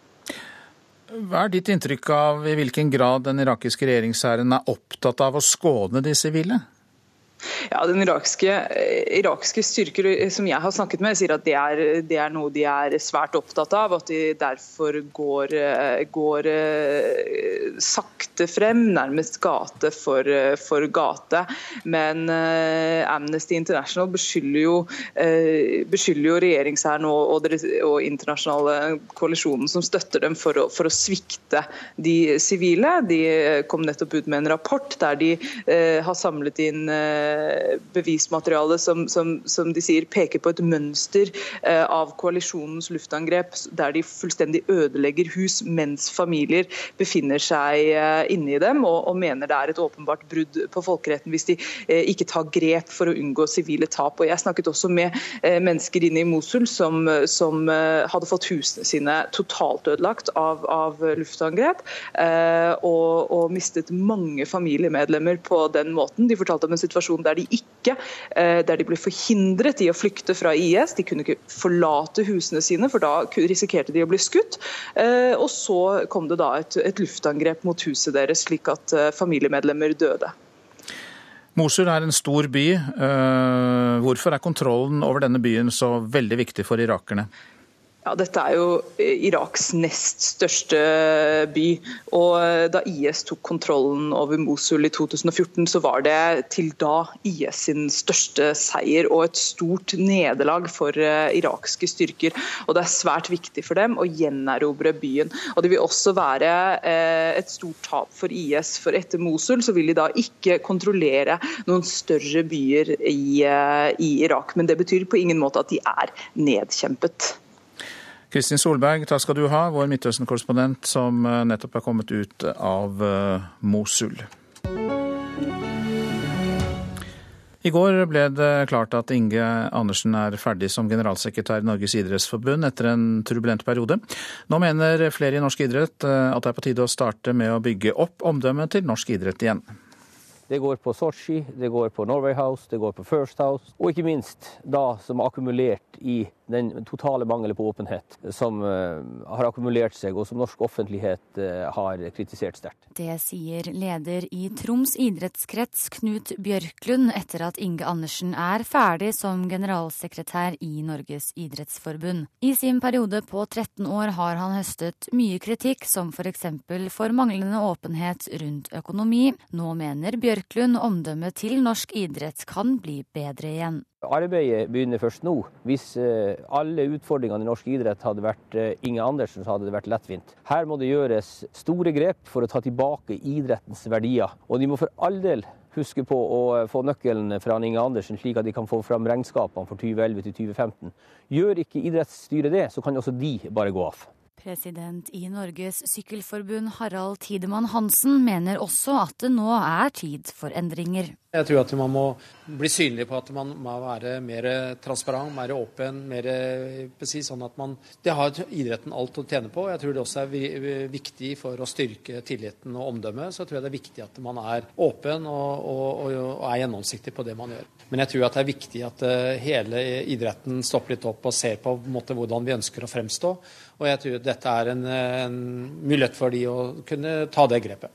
Hva er ditt inntrykk av i hvilken grad den irakiske regjeringshæren er opptatt av å skåne de sivile? Ja, Den irakske, irakske styrker som jeg har snakket med, sier at det er, det er, noe de er svært opptatt av. At de derfor går, går sakte frem, nærmest gate for, for gate. Men Amnesty International beskylder jo, beskylder jo regjeringshæren og, og, og internasjonale koalisjonen som støtter dem for å, for å svikte de sivile. De kom nettopp ut med en rapport der de eh, har samlet inn eh, bevismateriale som, som, som, de sier peker på et mønster eh, av koalisjonens luftangrep, der de fullstendig ødelegger hus mens familier befinner seg inni inne i dem, og, og, mener det er et åpenbart brudd på folkeretten hvis de eh, ikke tar grep for å unngå sivile tap. Og Jeg snakket også med eh, mennesker inne i Mosul som, som hadde fått husene sine totalt ødelagt av, av luftangrep. og, og mistet mange familiemedlemmer på den måten. De fortalte om en situasjon der de ikke eh, der de ble forhindret i å flykte fra IS. De kunne ikke forlate husene sine, for da risikerte de å bli skutt. Eh, og så kom det da et, et luftangrep mot huset deres, slik at eh, familiemedlemmer døde. Mosul er en stor by. Hvorfor er kontrollen over denne byen så veldig viktig for irakerne? Ja, Dette er jo Iraks nest største by. og Da IS tok kontrollen over Mosul i 2014, så var det til da IS sin største seier og et stort nederlag for eh, irakske styrker. Og Det er svært viktig for dem å gjenerobre byen. Og Det vil også være eh, et stort tap for IS, for etter Mosul så vil de da ikke kontrollere noen større byer i, eh, i Irak. Men det betyr på ingen måte at de er nedkjempet. Kristin Solberg, takk skal du ha, vår Midtøsten-korrespondent som eh, nettopp er kommet ut av eh, Mosul. I går ble det klart at Inge Andersen er ferdig som generalsekretær i Norges idrettsforbund etter en turbulent periode. Nå mener flere i norsk idrett eh, at det er på tide å starte med å bygge opp omdømmet til norsk idrett igjen. Det går på Sotsji, det går på Norway House, det går på First House, og ikke minst da som er akkumulert i den totale mangelen på åpenhet som uh, har akkumulert seg, og som norsk offentlighet uh, har kritisert sterkt. Det sier leder i Troms idrettskrets, Knut Bjørklund, etter at Inge Andersen er ferdig som generalsekretær i Norges idrettsforbund. I sin periode på 13 år har han høstet mye kritikk, som f.eks. For, for manglende åpenhet rundt økonomi. Nå mener Bjørklund Bjørklund omdømmet til norsk idrett kan bli bedre igjen. Arbeidet begynner først nå. Hvis eh, alle utfordringene i norsk idrett hadde vært eh, Inge Andersen, så hadde det vært lettvint. Her må det gjøres store grep for å ta tilbake idrettens verdier. Og de må for all del huske på å eh, få nøkkelen fra Inge Andersen, slik at de kan få fram regnskapene for 2011 til 2015. Gjør ikke idrettsstyret det, så kan også de bare gå av. President i Norges Sykkelforbund Harald Tidemann Hansen mener også at det nå er tid for endringer. Jeg tror at man må bli synlig på at man må være mer transparent, mer åpen. mer precis, sånn at man, Det har idretten alt å tjene på. Jeg tror det også er viktig for å styrke tilliten og omdømmet. Så jeg tror det er viktig at man er åpen og, og, og er gjennomsiktig på det man gjør. Men jeg tror at det er viktig at eh, hele idretten stopper litt opp og ser på, på måte, hvordan vi ønsker å fremstå. Og jeg tror dette er en, en mulighet for de å kunne ta det grepet.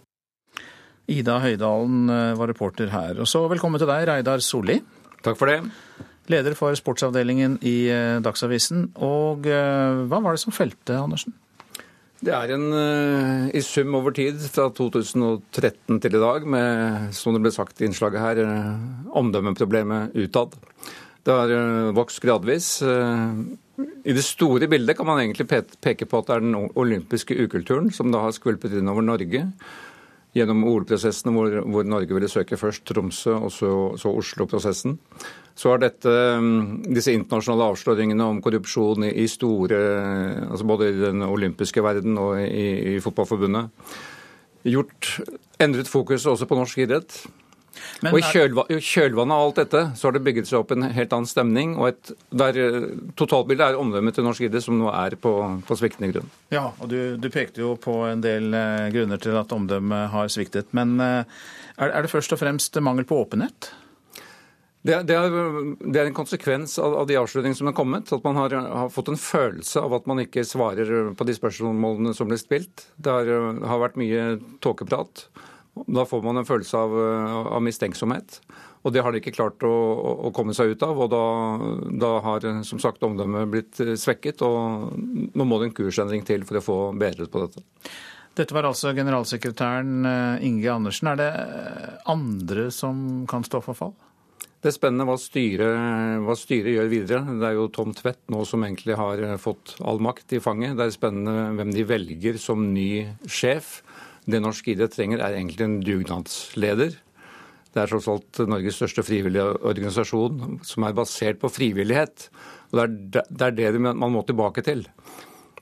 Ida Høydalen eh, var reporter her. Og så velkommen til deg, Reidar Solli. Takk for det. Leder for sportsavdelingen i eh, Dagsavisen. Og eh, hva var det som felte Andersen? Det er en i sum over tid, fra 2013 til i dag, med, som det ble sagt i innslaget her, omdømmeproblemet utad. Det har vokst gradvis. I det store bildet kan man egentlig peke på at det er den olympiske ukulturen som da har skvulpet inn over Norge. Gjennom OL-prosessen hvor, hvor, Norge ville søke først Tromsø og så, så Oslo-prosessen. Så har dette, mm, disse internasjonale avsløringene om korrupsjon i, store altså Både i den olympiske verden og i, i Fotballforbundet gjort endret fokus også på norsk idrett. Men og I kjølvannet av alt dette så har det bygget seg opp en helt annen stemning. og et, der eh, Totalbildet er omdømmet til norsk idrett som nå er på, på sviktende grunn. Ja, og du, du, pekte jo på en del eh, grunner til at omdømmet har sviktet. Men eh, er, er, det først og fremst mangel på åpenhet? Det, det, er, det, er, en konsekvens av, av de avsløringene som er kommet. At man har, har, fått en følelse av at man ikke svarer på de spørsmålene som blir spilt. Det har, har vært mye tåkeprat. Da får man en følelse av, av mistenksomhet. Og det har de ikke klart å, å komme seg ut av. Og da, da, har som sagt omdømmet blitt svekket. Og nå må det en kursendring til for å få bedret på dette. Dette var altså generalsekretæren eh, Inge Andersen. Er det eh, andre som kan stå for fall? Det er spennende hva styret, hva styret, gjør videre. Det er jo Tom Tvedt nå som egentlig har eh, fått all makt i fanget. Det er spennende hvem de velger som ny sjef. Det norsk idrett trenger, er egentlig en dugnadsleder. Det er tross alt Norges største frivillige organisasjon, som er basert på frivillighet. Og Det er det, man må tilbake til.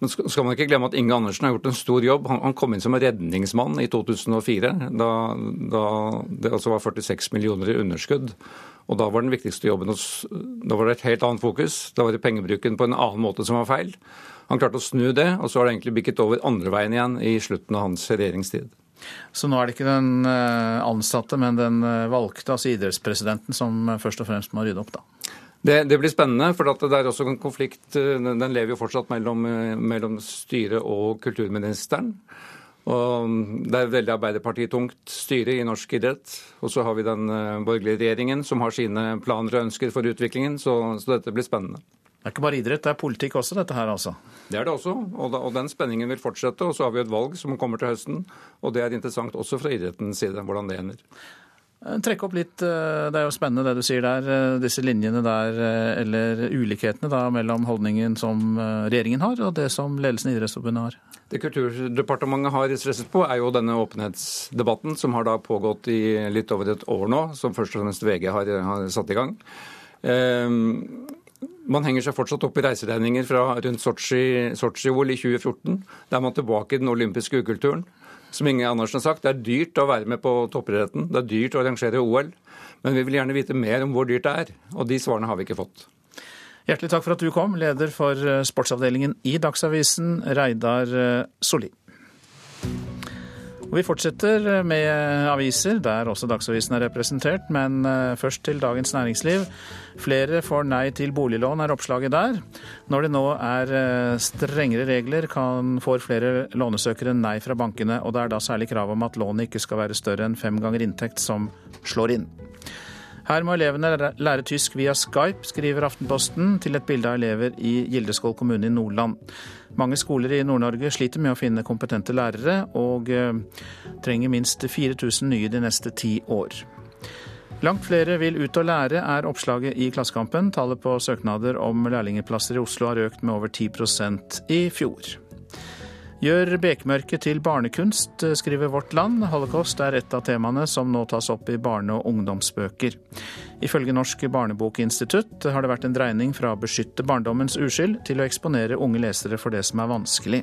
Men skal man ikke glemme at Inge Andersen har gjort en stor jobb. Han, kom inn som redningsmann i 2004, da, da det altså var 46 millioner i underskudd. Og da var den viktigste jobben Da var det et helt annet fokus. Da var det pengebruken på en annen måte som var feil. Han klarte å snu det, og så har det egentlig bikket over andre veien igjen i slutten av hans regjeringstid. Så nå er det ikke den eh, ansatte, men den eh, valgte, altså idrettspresidenten, som først og fremst må rydde opp, da? Det, det, blir spennende, for det er også en konflikt eh, Den, lever jo fortsatt mellom, eh, mellom styret og kulturministeren. Og Det er veldig Arbeiderpartitungt styre i norsk idrett. Og så har vi den eh, borgerlige regjeringen som har sine planer og ønsker for utviklingen. Så, så, dette blir spennende. Det er ikke bare idrett, det er politikk også, dette her altså? Det er det også, og, da, og den spenningen vil fortsette. Og så har vi et valg som kommer til høsten, og det er interessant også fra idrettens side hvordan det ender. Eh, Trekk opp litt, eh, Det er jo spennende det du sier der, eh, disse linjene der, eller ulikhetene da, mellom holdningen som regjeringen har, og det som ledelsen i Idrettsforbundet har. Det Kulturdepartementet har stresset på, er jo denne åpenhetsdebatten, som har da pågått i litt over et år nå, som først og fremst VG har, har satt i gang. Um, man henger seg fortsatt opp i reiseregninger fra rundt Sotsji-OL i 2014. Da er man tilbake i den olympiske ukulturen som Inge Andersen har sagt, det er dyrt å være med på toppidretten. Det er dyrt å arrangere OL. Men vi vil gjerne vite mer om hvor dyrt det er. Og de svarene har vi ikke fått. Hjertelig takk for at du kom, leder for sportsavdelingen i Dagsavisen, Reidar Solli. Og vi fortsetter med aviser, der også Dagsavisen er representert. Men eh, først til Dagens Næringsliv. Flere får nei til boliglån, er oppslaget der. Når det nå er eh, strengere regler, kan, får flere lånesøkere nei fra bankene. Og det er da særlig krav om at lånet ikke skal være større enn fem ganger inntekt som slår inn. Her må elevene lære tysk via Skype, skriver Aftenposten til et bilde av elever i Gildeskål kommune i Nordland. Mange skoler i Nord-Norge sliter med å finne kompetente lærere, og eh, trenger minst 4000 nye de neste ti år. Langt flere vil ut og lære, er oppslaget i Klassekampen. Tallet på søknader om lærlingplasser i Oslo har økt med over 10% i fjor. Gjør bekmørket til barnekunst, skriver Vårt Land. Holocaust er et av temaene som nå tas opp i barne- og ungdomsbøker. Ifølge Norsk barnebokinstitutt har det vært en dreining fra å beskytte barndommens uskyld til å eksponere unge lesere for det som er vanskelig.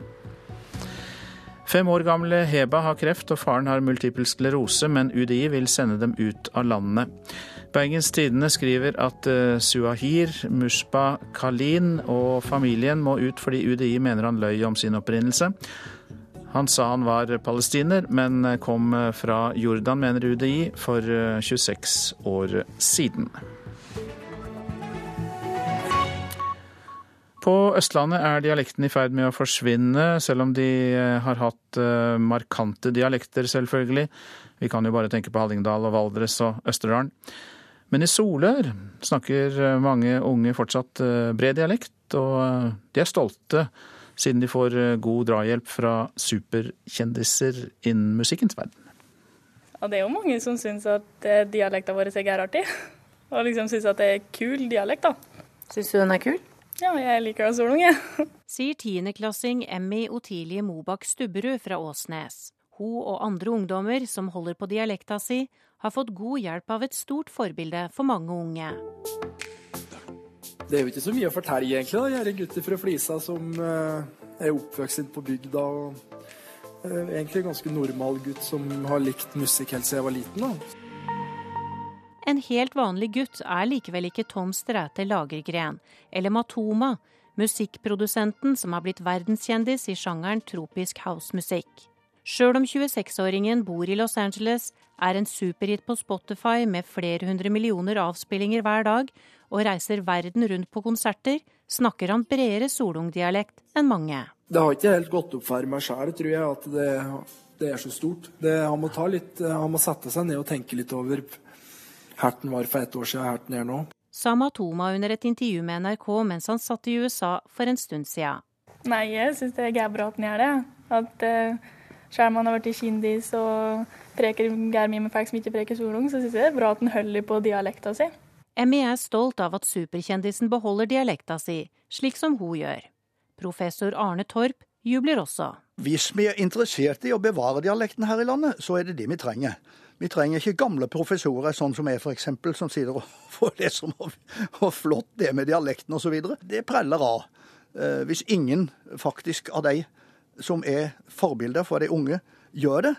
Fem år gamle Heba har kreft og faren har multipel sklerose, men UDI vil sende dem ut av landet. Bergens Tidende skriver at uh, Suahir Mushba Kalin og familien må ut fordi UDI mener han løy om sin opprinnelse. Han sa han var palestiner, men kom fra Jordan, mener UDI, for 26 eh, år siden. På Østlandet er dialekten i ferd med å forsvinne, selv om de eh, har hatt markante dialekter, selvfølgelig. Vi kan jo bare tenke på Hallingdal og Valdres og Østerdalen. Men i Solør snakker eh, mange unge fortsatt eh, bred dialekt, og eh, de er stolte siden de får god drahjelp fra superkjendiser innen musikkens verden. Ja, det er jo mange som syns at dialekten vår er artig, *laughs* og liksom syns at det er kul dialekt, da. Syns du den er kul? Ja, jeg liker den solunge. *laughs* Sier tiendeklassing Emmy Otilie Mobakk Stubberud fra Åsnes. Hun og andre ungdommer som holder på dialekta si, har fått god hjelp av et stort forbilde for mange unge. Det er jo ikke så mye å fortelle, egentlig. da. Jeg er en gutt fra Flisa som uh, er oppvokst på bygda. og uh, Egentlig en ganske normal gutt som har likt musikk helt siden jeg var liten. da. En helt vanlig gutt er likevel ikke Tom Stræte Lagergren, eller Matoma, musikkprodusenten som har blitt verdenskjendis i sjangeren tropisk housemusikk. Sjøl om 26-åringen bor i Los Angeles, er en superhit på Spotify med flere hundre millioner avspillinger hver dag, og reiser verden rundt på konserter, snakker han bredere solungdialekt enn mange. Det har ikke helt gått opp for meg sjæl, tror jeg, at det, det, er så stort. Det, han, må litt, han, må sette seg ned og tenke litt over herten var for ett år siden, herten er nå. Sa Matoma under et intervju med NRK mens han satt i USA for en stund siden. Nei, jeg syns det er bra at den gjør det. At uh, selv om han har blitt kjendis og preker gær mye med folk som ikke preker solung, så syns jeg det er bra at han holder på dialekta si. Emmy er stolt av at superkjendisen beholder dialekta si, slik som hun gjør. Professor Arne Torp jubler også. Hvis vi er interessert i å bevare dialekten her i landet, så er det det vi trenger. Vi trenger ikke gamle professorer, sånn som jeg f.eks., som sier og *laughs* får det som hvor flott det er med dialekten osv. Det preller av. Eh, hvis ingen faktisk av de som er forbilder for de unge, gjør det.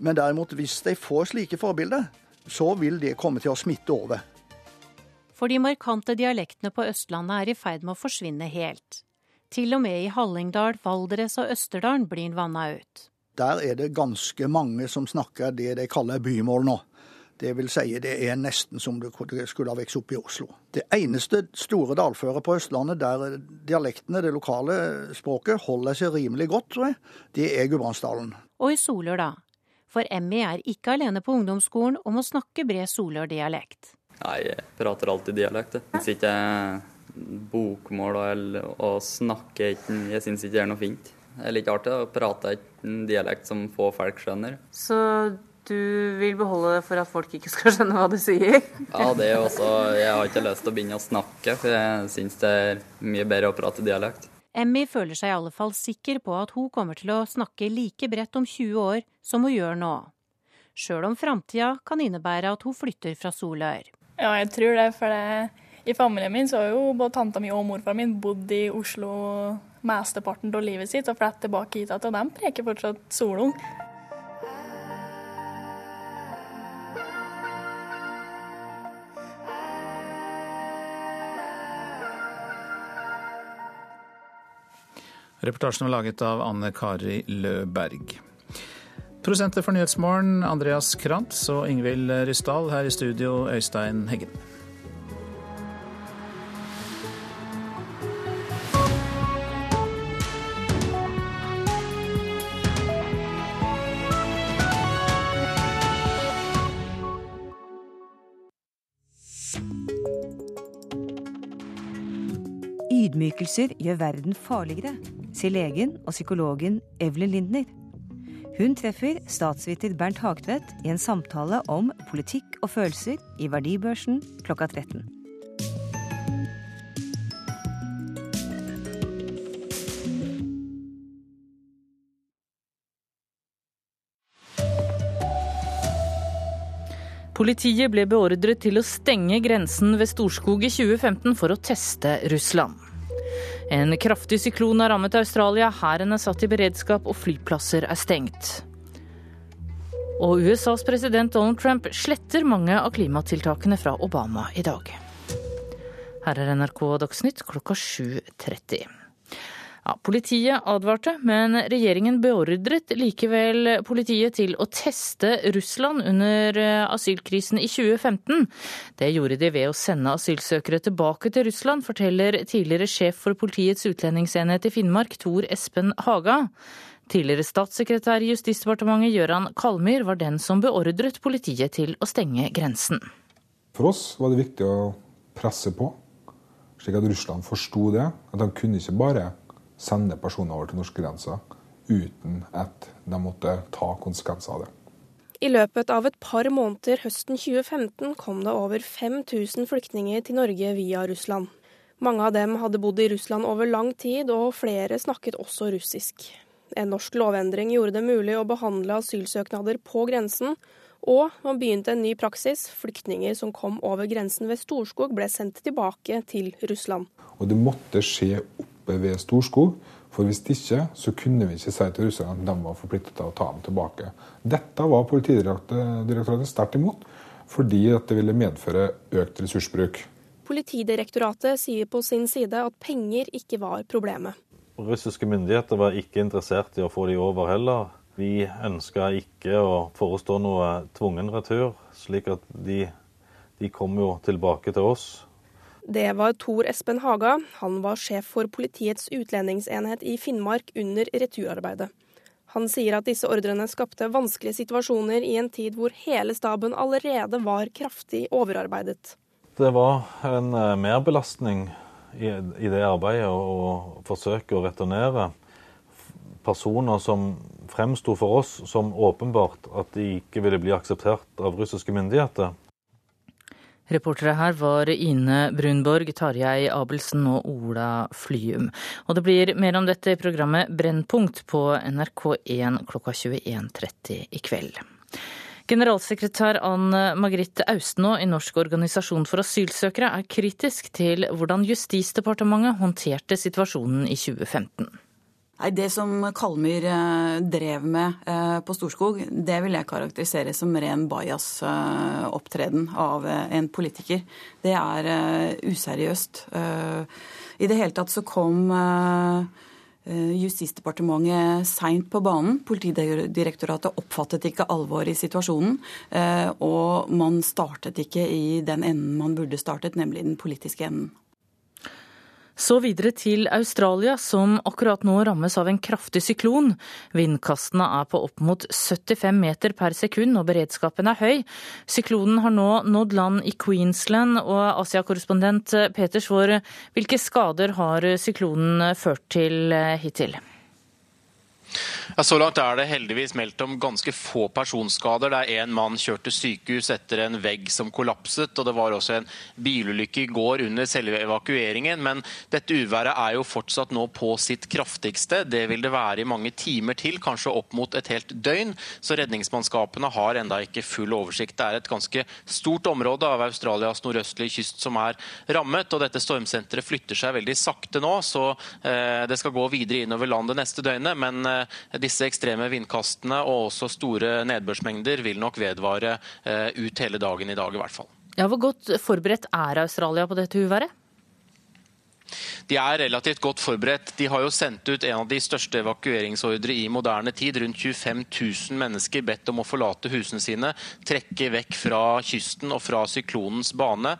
Men derimot, hvis de får slike forbilder, så vil det komme til å smitte over. For de markante dialektene på Østlandet er i ferd med å forsvinne helt. Til og med i Hallingdal, Valdres og Østerdalen blir den vanna ut. Der er det ganske mange som snakker det de kaller bymål nå. Det vil si det er nesten som det skulle ha vokst opp i Oslo. Det eneste store dalføret på Østlandet der dialektene, det lokale språket, holder seg rimelig godt, tror jeg, det er Gudbrandsdalen. Og i Solør, da. For Emmy er ikke alene på ungdomsskolen om å snakke bred Solør-dialekt. Nei, jeg prater alltid dialekt. Jeg ikke ikke bokmål og å snakke Jeg syns ikke det er noe fint. Det er litt artig å prate en dialekt som få folk skjønner. Så du vil beholde det for at folk ikke skal *laughs* skjønne hva du sier? ja, det er også Jeg har ikke lyst til å begynne å snakke, for jeg syns det er mye bedre å prate dialekt. Emmy føler seg i alle fall sikker på at hun kommer til å snakke like bredt om 20 år som hun gjør nå. Sjøl om framtida kan innebære at hun flytter fra Solør. Ja, jeg tror det. For det, i familien min så har jo både tanta mi og morfar min bodd i Oslo mesteparten av livet sitt og flyttet tilbake hit igjen, og de preker fortsatt solung. Reportasjen var laget av Anne Kari Løberg. Prosenter for Nyhetsmorgen, Andreas Krantz og Ingvild Ryssdal. Her i studio, Øystein Heggen. Ydmykelser gjør verden farligere, sier legen og psykologen Evelyn Lindner. Hun treffer statsviter Bernt Hagtvedt i en samtale om politikk og følelser i Verdibørsen klokka 13. Politiet ble beordret til å stenge grensen ved Storskog i 2015 for å teste Russland. En kraftig syklon har rammet Australia, hæren er satt i beredskap og flyplasser er stengt. Og USAs president Donald Trump sletter mange av klimatiltakene fra Obama i dag. Her er NRK Dagsnytt klokka 7.30. Ja, politiet advarte, men regjeringen beordret likevel politiet til å teste Russland under eh, asylkrisen i 2015. Det gjorde de ved å sende asylsøkere tilbake til Russland, forteller tidligere sjef for Politiets utlendingsenhet i Finnmark, Tor Espen Haga. Tidligere statssekretær i Justisdepartementet Gøran Kalmyr var den som beordret politiet til å stenge grensen. For oss var det viktig å presse på, slik at Russland forsto det. At de kunne ikke bare sende personer over til norskegrensa uten at de måtte ta konsekvenser av det. I løpet av et par måneder høsten 2015 kom det over 5000 flyktninger til Norge via Russland. Mange av dem hadde bodd i Russland over lang tid, og flere snakket også russisk. En norsk lovendring gjorde det mulig å behandle asylsøknader på grensen, og man begynte en ny praksis. Flyktninger som kom over grensen ved Storskog, ble sendt tilbake til Russland. Og det måtte skje opp oppe ved Storskog. For hvis ikke, så kunne vi ikke si til russerne at de var forpliktet til å ta dem tilbake. Dette var Politidirektoratet sterkt imot, fordi det ville medføre økt ressursbruk. Politidirektoratet sier på sin side at penger ikke var problemet. Russiske myndigheter var ikke interessert i å få de over heller. Vi ønska ikke å forestå noe tvungen retur, slik at de, de kom jo tilbake til oss det var Tor Espen Haga. Han var sjef for Politiets utlendingsenhet i Finnmark under returarbeidet. Han sier at disse ordrene skapte vanskelige situasjoner i en tid hvor hele staben allerede var kraftig overarbeidet. Det var en eh, merbelastning i, det arbeidet å forsøke å returnere personer som fremsto for oss som åpenbart at de ikke ville bli akseptert av russiske myndigheter. Reportere her var Ine Brunborg, Tarjei Abelsen og Ola Flyum. Og det blir mer om dette i programmet Brennpunkt på NRK1 klokka 21.30 i kveld. Generalsekretær Ann Margrethe Austenå i Norsk organisasjon for asylsøkere er kritisk til hvordan Justisdepartementet håndterte situasjonen i 2015. Nei, Det som Kalmyr eh, drev med eh, på Storskog, det vil jeg karakterisere som ren bajas-opptreden av eh, en politiker. Det er useriøst. I det hele tatt så kom Justisdepartementet seint på banen. Politidirektoratet oppfattet ikke alvoret i situasjonen. Og man startet ikke i den enden man burde startet, nemlig den politiske enden. Så videre til Australia, som akkurat nå rammes av en kraftig syklon. Vindkastene er på opp mot 75 meter per sekund, og beredskapen er høy. Syklonen har nå nådd land i Queensland, og Asia-korrespondent Peter Svaar, hvilke skader har syklonen ført til hittil? Ja, så langt er det heldigvis meldt om ganske få personskader. Der en mann kjørte sykehus etter en vegg som kollapset. og Det var også en bilulykke i går under selve evakueringen. Men dette uværet er jo fortsatt nå på sitt kraftigste. Det vil det være i mange timer til, kanskje opp mot et helt døgn. Så redningsmannskapene har enda ikke full oversikt. Det er et ganske stort område av Australias nordøstlige kyst som er rammet. og Dette stormsenteret flytter seg veldig sakte nå, så eh, det skal gå videre innover landet neste døgnet. men eh, disse ekstreme vindkastene og også store nedbørsmengder vil nok vedvare eh, ut hele dagen i dag, i hvert fall. Ja, Hvor godt forberedt er Australia på dette uværet? De er relativt godt forberedt. De har jo sendt ut en av de største evakueringsordre i moderne tid. Rundt 25 000 mennesker bedt om å forlate husene sine, trekke vekk fra kysten og fra syklonens bane.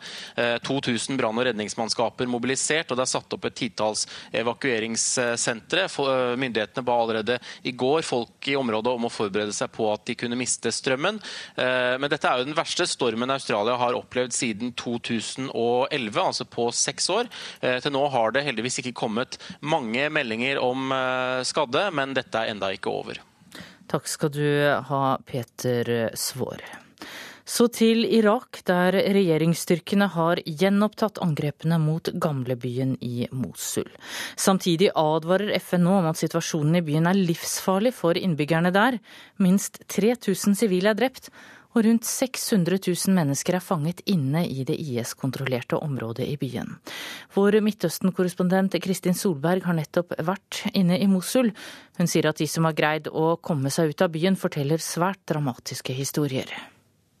2000 eh, brann- og redningsmannskaper mobilisert, og det er satt opp et titalls evakueringssentre. Eh, myndighetene ba allerede i går folk i området om å forberede seg på at de kunne miste strømmen. Eh, men dette er jo den verste stormen Australia har opplevd siden 2011, altså på seks år. Til nå har det det heldigvis ikke kommet mange meldinger om eh, skadde, men dette er enda ikke over. Takk skal du ha, Peter Svår. Så til Irak, der regjeringsstyrkene har gjenopptatt angrepene mot gamlebyen i Mosul. Samtidig advarer FN nå om at situasjonen i byen er livsfarlig for innbyggerne der. Minst 3000 sivile er drept, og rundt 600 000 mennesker er fanget inne i det IS-kontrollerte området i byen. Vår Midtøsten-korrespondent Kristin Solberg har nettopp vært inne i Mosul. Hun sier at de som har greid å komme seg ut av byen, forteller svært dramatiske historier.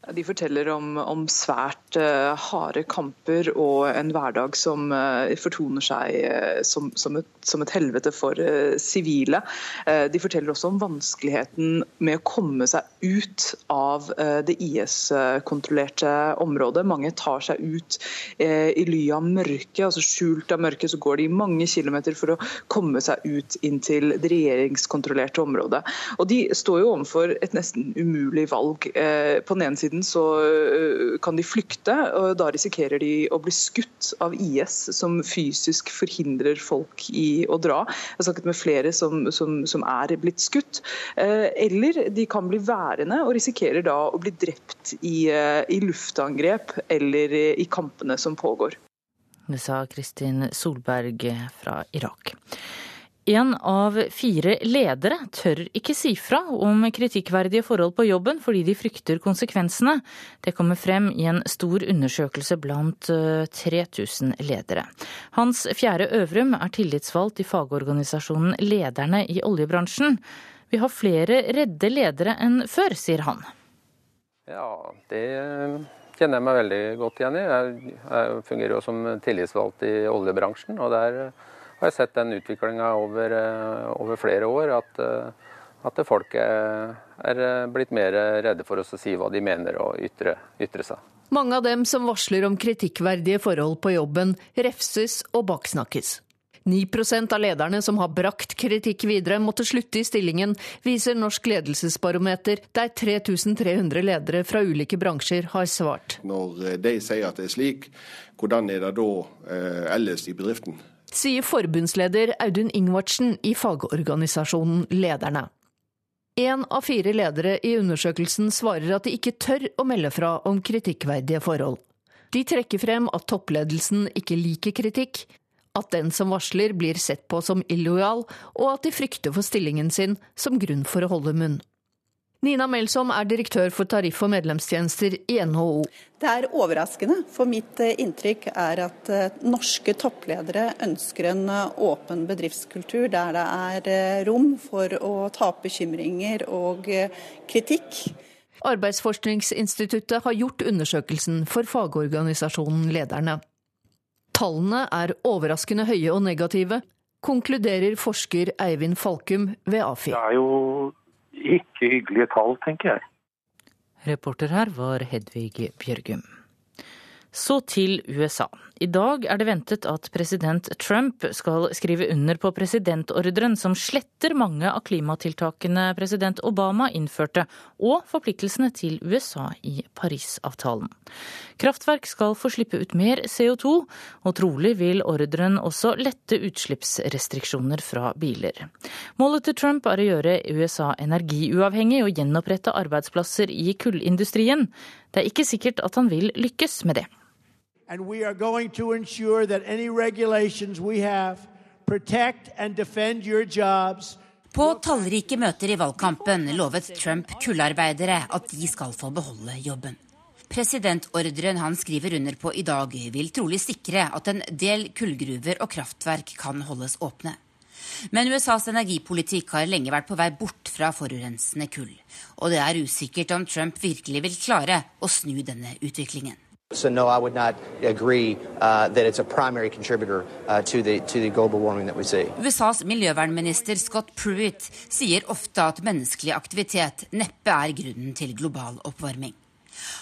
De forteller om, om svært uh, harde kamper og en hverdag som uh, fortoner seg uh, som, som, et, som, et, helvete for sivile. de forteller også om vanskeligheten med å komme seg ut av det IS-kontrollerte området. Mange tar seg ut i ly av mørket, altså skjult av mørket, så går de mange kilometer for å komme seg ut inn til det regjeringskontrollerte området. Og De står jo overfor et nesten umulig valg. på den ene siden siden så kan de flykte, og da risikerer de å bli skutt av IS, som fysisk forhindrer folk i å dra. Jeg har snakket med flere som, som, som er blitt skutt. Eh, eller de kan bli værende og risikerer da å bli drept i, i luftangrep eller i kampene som pågår. Det sa Kristin Solberg fra Irak. En av fire ledere tør ikke si fra om kritikkverdige forhold på jobben fordi de frykter konsekvensene. Det kommer frem i en stor undersøkelse blant 3000 eh, ledere. Hans Fjære Øvrum er tillitsvalgt i fagorganisasjonen Lederne i oljebransjen. Vi har flere redde ledere enn før, sier han. Ja, det kjenner jeg meg veldig godt igjen i. Jeg fungerer jo som tillitsvalgt i oljebransjen. og det er har jeg sett den utviklinga over, eh, over, flere år. At, eh, at folk er, er, blitt mer redde for å si hva de mener og ytre, ytre seg. Mange av dem som varsler om kritikkverdige forhold på jobben, refses og baksnakkes. 9% av lederne som har brakt kritikk videre, måtte slutte i stillingen, viser Norsk ledelsesbarometer, der 3300 ledere fra ulike bransjer har svart. Når de sier at det er slik, hvordan er det da eh, ellers i bedriften? Sier forbundsleder Audun Ingvardsen i fagorganisasjonen Lederne. Én av fire ledere i undersøkelsen svarer at de ikke tør å melde fra om kritikkverdige forhold. De trekker frem at toppledelsen ikke liker kritikk, at den som varsler blir sett på som illojal, og at de frykter for stillingen sin som grunn for å holde munn. Nina Melsom er direktør for tariff- og medlemstjenester i NHO. Det er overraskende, for mitt eh, inntrykk er at eh, norske toppledere ønsker en eh, åpen bedriftskultur der det er rom for å ta opp bekymringer og kritikk. Arbeidsforskningsinstituttet har gjort undersøkelsen for fagorganisasjonen Lederne. Tallene er overraskende høye og negative, konkluderer forsker Eivind Falkum ved AFI. Det er jo ikke hyggelige tall, tenker jeg. Reporter her var Hedvig Bjørgum. Så til USA. I dag er det ventet at president Trump skal skrive under på presidentordren som sletter mange av klimatiltakene president Obama innførte, og forpliktelsene til USA i Parisavtalen. Kraftverk skal få slippe ut mer CO2, og trolig vil ordren også lette utslippsrestriksjoner fra biler. Målet til Trump er å gjøre USA energiuavhengig og gjenopprette arbeidsplasser i kullindustrien. Det er ikke sikkert at han vil lykkes med det. And we are going to ensure that any regulations we have protect and defend your jobs. På tallrike møter i valgkampen lovet Trump kullarbeidere at de skal få beholde jobben. Presidentordren han skriver under på i dag, vil trolig sikre at en del kullgruver og kraftverk kan holdes åpne. Men USAs energipolitikk har lenge vært på vei bort fra forurensende kull. Og det er usikkert om Trump virkelig vil klare å snu denne utviklingen. So no, I would not agree uh, that it's a primary contributor uh, to the to the global warming that we see. USAs miljøvernminister Scott Pruitt sier ofte at menneskelig aktivitet neppe er grunnen til global oppvarming.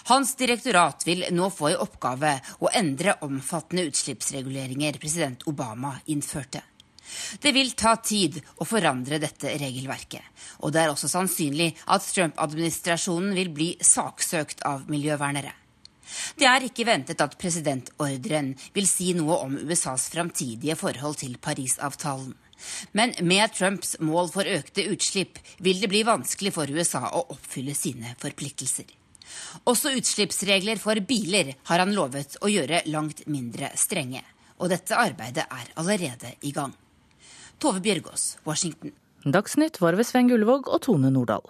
Hans direktorat vil nå få i oppgave å endre omfattende utslippsreguleringer president Obama innførte. Det vil ta tid å forandre dette regelverket, og det er også sannsynlig at Trump-administrasjonen vil bli saksøkt av miljøvernere. Det er ikke ventet at presidentordren vil si noe om USAs framtidige forhold til Parisavtalen. Men med Trumps mål for økte utslipp vil det bli vanskelig for USA å oppfylle sine forpliktelser. Også utslippsregler for biler har han lovet å gjøre langt mindre strenge. Og dette arbeidet er allerede i gang. Tove Bjørgaas, Washington. Dagsnytt var ved Sven Gullvåg og Tone Nordahl.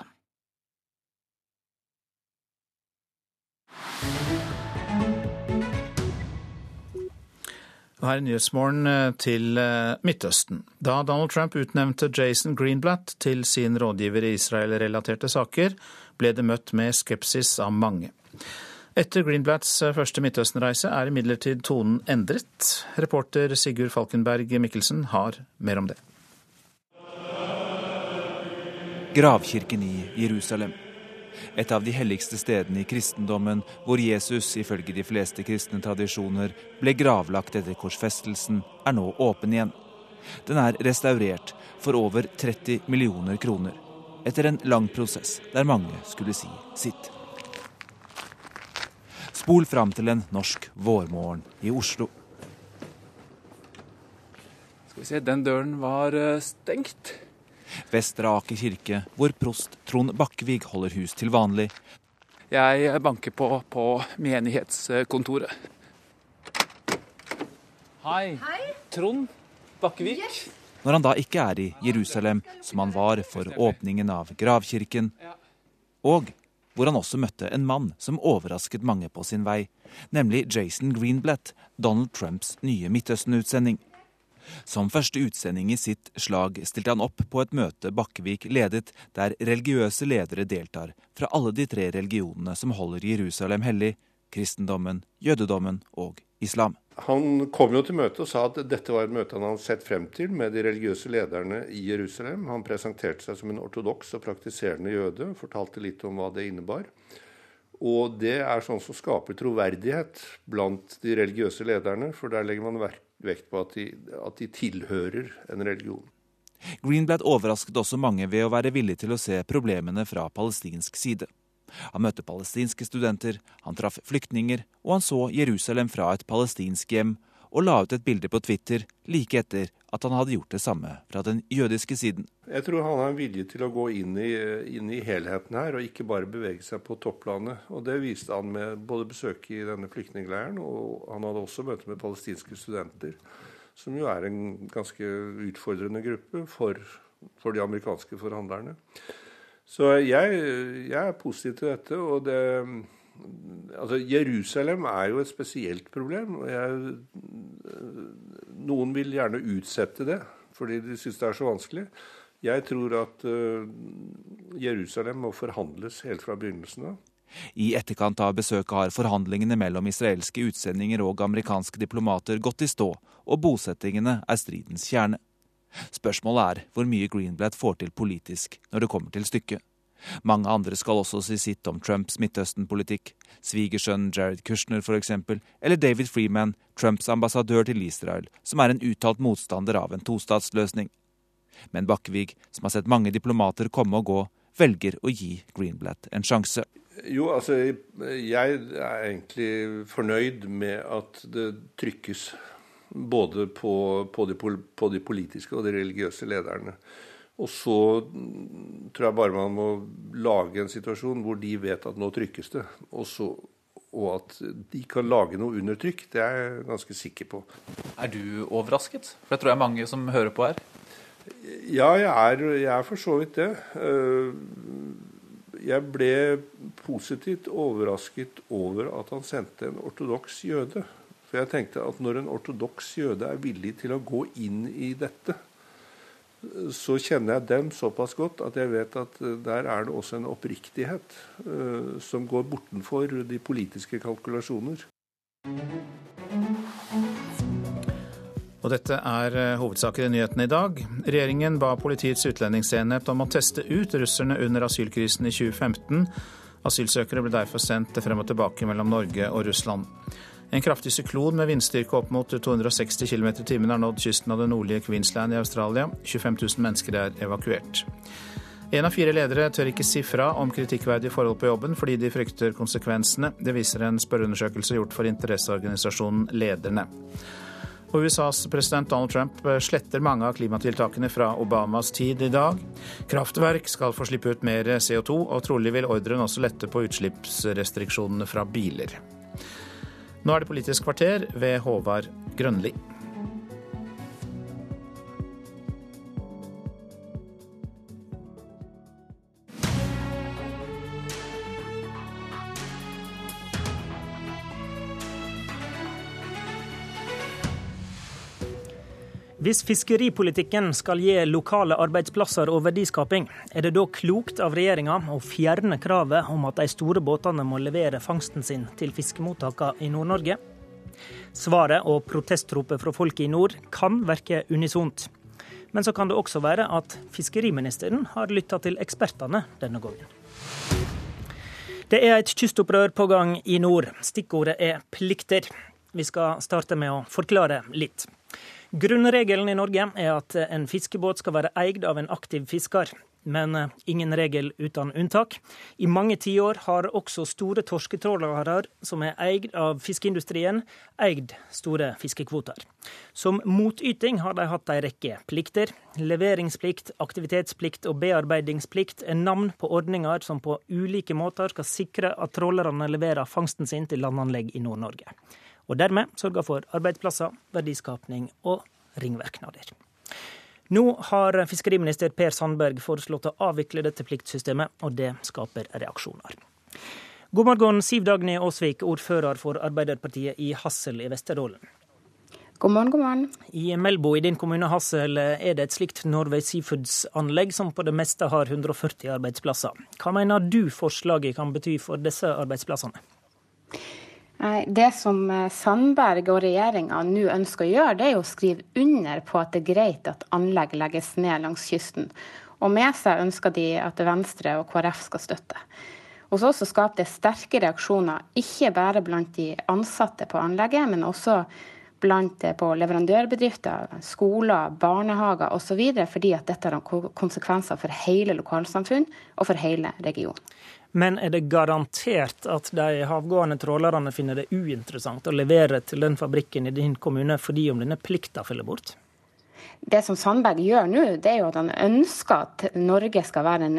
Her er Nyhetsmorgen eh, til eh, Midtøsten. Da Donald Trump utnevnte Jason Greenblatt til sin rådgiver i Israel-relaterte saker, ble det møtt med skepsis av mange. Etter Greenblatts eh, første Midtøsten-reise er imidlertid tonen endret. Reporter Sigurd Falkenberg Mikkelsen har mer om det. Gravkirken i Jerusalem. Et av de helligste stedene i kristendommen, hvor Jesus ifølge de fleste kristne tradisjoner ble gravlagt etter korsfestelsen, er nå åpen igjen. Den er restaurert for over 30 millioner kroner, etter en lang prosess der mange skulle si sitt. Spol fram til en norsk vårmorgen i Oslo. Skal vi se, den døren var eh, stengt. Vestre Aker kirke, hvor prost Trond Bakkevig holder hus til vanlig. Jeg banker på på menighetskontoret. Hei. Hei. Trond Bakkevig. Yes. Når han da ikke er i Jerusalem, som han var for åpningen av gravkirken, og hvor han også møtte en mann som overrasket mange på sin vei, nemlig Jason Greenblatt, Donald Trumps nye Midtøsten-utsending. Som første utsending i sitt slag stilte han opp på et møte Bakkevik ledet, der religiøse ledere deltar fra alle de tre religionene som holder Jerusalem hellig kristendommen, jødedommen og islam. Han kom jo til møtet og sa at dette var et møte han hadde sett frem til med de religiøse lederne i Jerusalem. Han presenterte seg som en ortodoks og praktiserende jøde, fortalte litt om hva det innebar. Og det er sånn som skaper troverdighet blant de religiøse lederne, for der legger man vekt på at de, at de tilhører en religion. Greenblatt overrasket også mange ved å være villig til å se problemene fra palestinsk side. Han møtte palestinske studenter, han traff flyktninger, og han så Jerusalem fra et palestinsk hjem, og la ut et bilde på Twitter like etter at han hadde gjort det samme fra den jødiske siden. Jeg tror han har en vilje til å gå inn i, inn i helheten her, og ikke bare bevege seg på topplanet. Og Det viste han med både besøket i denne flyktningleiren, og han hadde også møte med palestinske studenter som jo er en ganske utfordrende gruppe for, for de amerikanske forhandlerne. Så jeg, jeg, er positiv til dette. og det, altså Jerusalem er jo et spesielt problem. og jeg, Noen vil gjerne utsette det fordi de syns det er så vanskelig. Jeg tror at uh, Jerusalem må forhandles helt fra begynnelsen av. I etterkant av besøket har forhandlingene mellom israelske utsendinger og amerikanske diplomater gått i stå, og bosettingene er stridens kjerne. Spørsmålet er hvor mye Greenblatt får til politisk når det kommer til stykket. Mange andre skal også si sitt om Trumps Midtøsten-politikk. Svigersønnen Jared Kushner f.eks., eller David Freeman, Trumps ambassadør til Israel, som er en uttalt motstander av en tostatsløsning. Men Bakkevig, som har sett mange diplomater komme og gå, velger å gi Greenblatt en sjanse. Jo, altså jeg er egentlig fornøyd med at det trykkes både på, på, de, på de, politiske og de religiøse lederne. Og så tror jeg bare man må lage en situasjon hvor de vet at nå trykkes det. Og, så, og at de kan lage noe under trykk, det er jeg ganske sikker på. Er du overrasket? For det tror jeg mange som hører på her. Ja, jeg er, jeg er for så vidt det. Uh, jeg ble positivt overrasket over at han sendte en ortodoks jøde. For jeg tenkte at når en ortodoks jøde er villig til å gå inn i dette, så kjenner jeg dem såpass godt at jeg vet at der er det også en oppriktighet uh, som går bortenfor de politiske kalkulasjoner. Og dette er eh, hovedsaker i nyhetene i dag. Regjeringen ba Politiets utlendingsenhet om å teste ut russerne under asylkrisen i 2015. Asylsøkere ble derfor sendt frem og tilbake mellom Norge og Russland. En kraftig syklon med vindstyrke opp mot 260 km i timen har nådd kysten av det nordlige Queensland i Australia. 25 000 mennesker er evakuert. En av fire ledere tør ikke si fra om kritikkverdige forhold på jobben fordi de frykter konsekvensene. Det viser en spørreundersøkelse gjort for interesseorganisasjonen Lederne. Og USAs president Donald Trump sletter mange av klimatiltakene fra Obamas tid i dag. Kraftverk skal få slippe ut mer CO2, og trolig vil ordren også lette på utslippsrestriksjonene fra biler. Nå er det Politisk kvarter ved Håvard Grønli. Hvis fiskeripolitikken skal gi lokale arbeidsplasser og verdiskaping, er det da klokt av regjeringa å fjerne kravet om at de store båtene må levere fangsten sin til fiskemottakene i Nord-Norge? Svaret og protestropet fra folket i nord kan virke unisont. Men så kan det også være at fiskeriministeren har lytta til ekspertene denne gangen. Det er et kystopprør på gang i nord. Stikkordet er plikter. Vi skal starte med å forklare litt. Grunnregelen i Norge er at en fiskebåt skal være eid av en aktiv fisker. Men eh, ingen regel uten unntak. I mange tiår har også store torsketrålere som er eid av fiskeindustrien, eid store fiskekvoter. Som motyting har de hatt en rekke plikter. Leveringsplikt, aktivitetsplikt og bearbeidingsplikt er navn på ordninger som på ulike måter skal sikre at trålerne leverer fangsten sin til landanlegg i Nord-Norge og dermed sørger for arbeidsplasser, verdiskapning og ringvirkninger. Nå har fiskeriminister Per Sandberg foreslått å avvikle dette pliktsystemet, og det skaper reaksjoner. God morgen, Siv Dagny Aasvik, ordfører for Arbeiderpartiet i Hassel i Vesterålen. God morgen, god morgen. I Melbo i din kommune Hassel er det et slikt Norway Seafoods-anlegg som på det meste har 140 arbeidsplasser. Hva mener du forslaget kan bety for disse arbeidsplassene? Det som eh, Sandberg og regjeringa nå ønsker å gjøre, det er å skrive under på at det er greit at anlegg legges ned langs kysten. Og med seg ønsker de at Venstre og KrF skal støtte. Hos oss skaper det sterke reaksjoner, ikke bare blant de ansatte på anlegget, men også blant på leverandørbedrifter, skoler, barnehager osv. fordi at dette har konsekvenser for hele lokalsamfunn og for hele regionen. Men er det garantert at de havgående trålerne finner det uinteressant å levere til den fabrikken i din kommune fordi om denne plikta faller bort? Det som Sandberg gjør nå, det er jo at han ønsker at Norge skal være en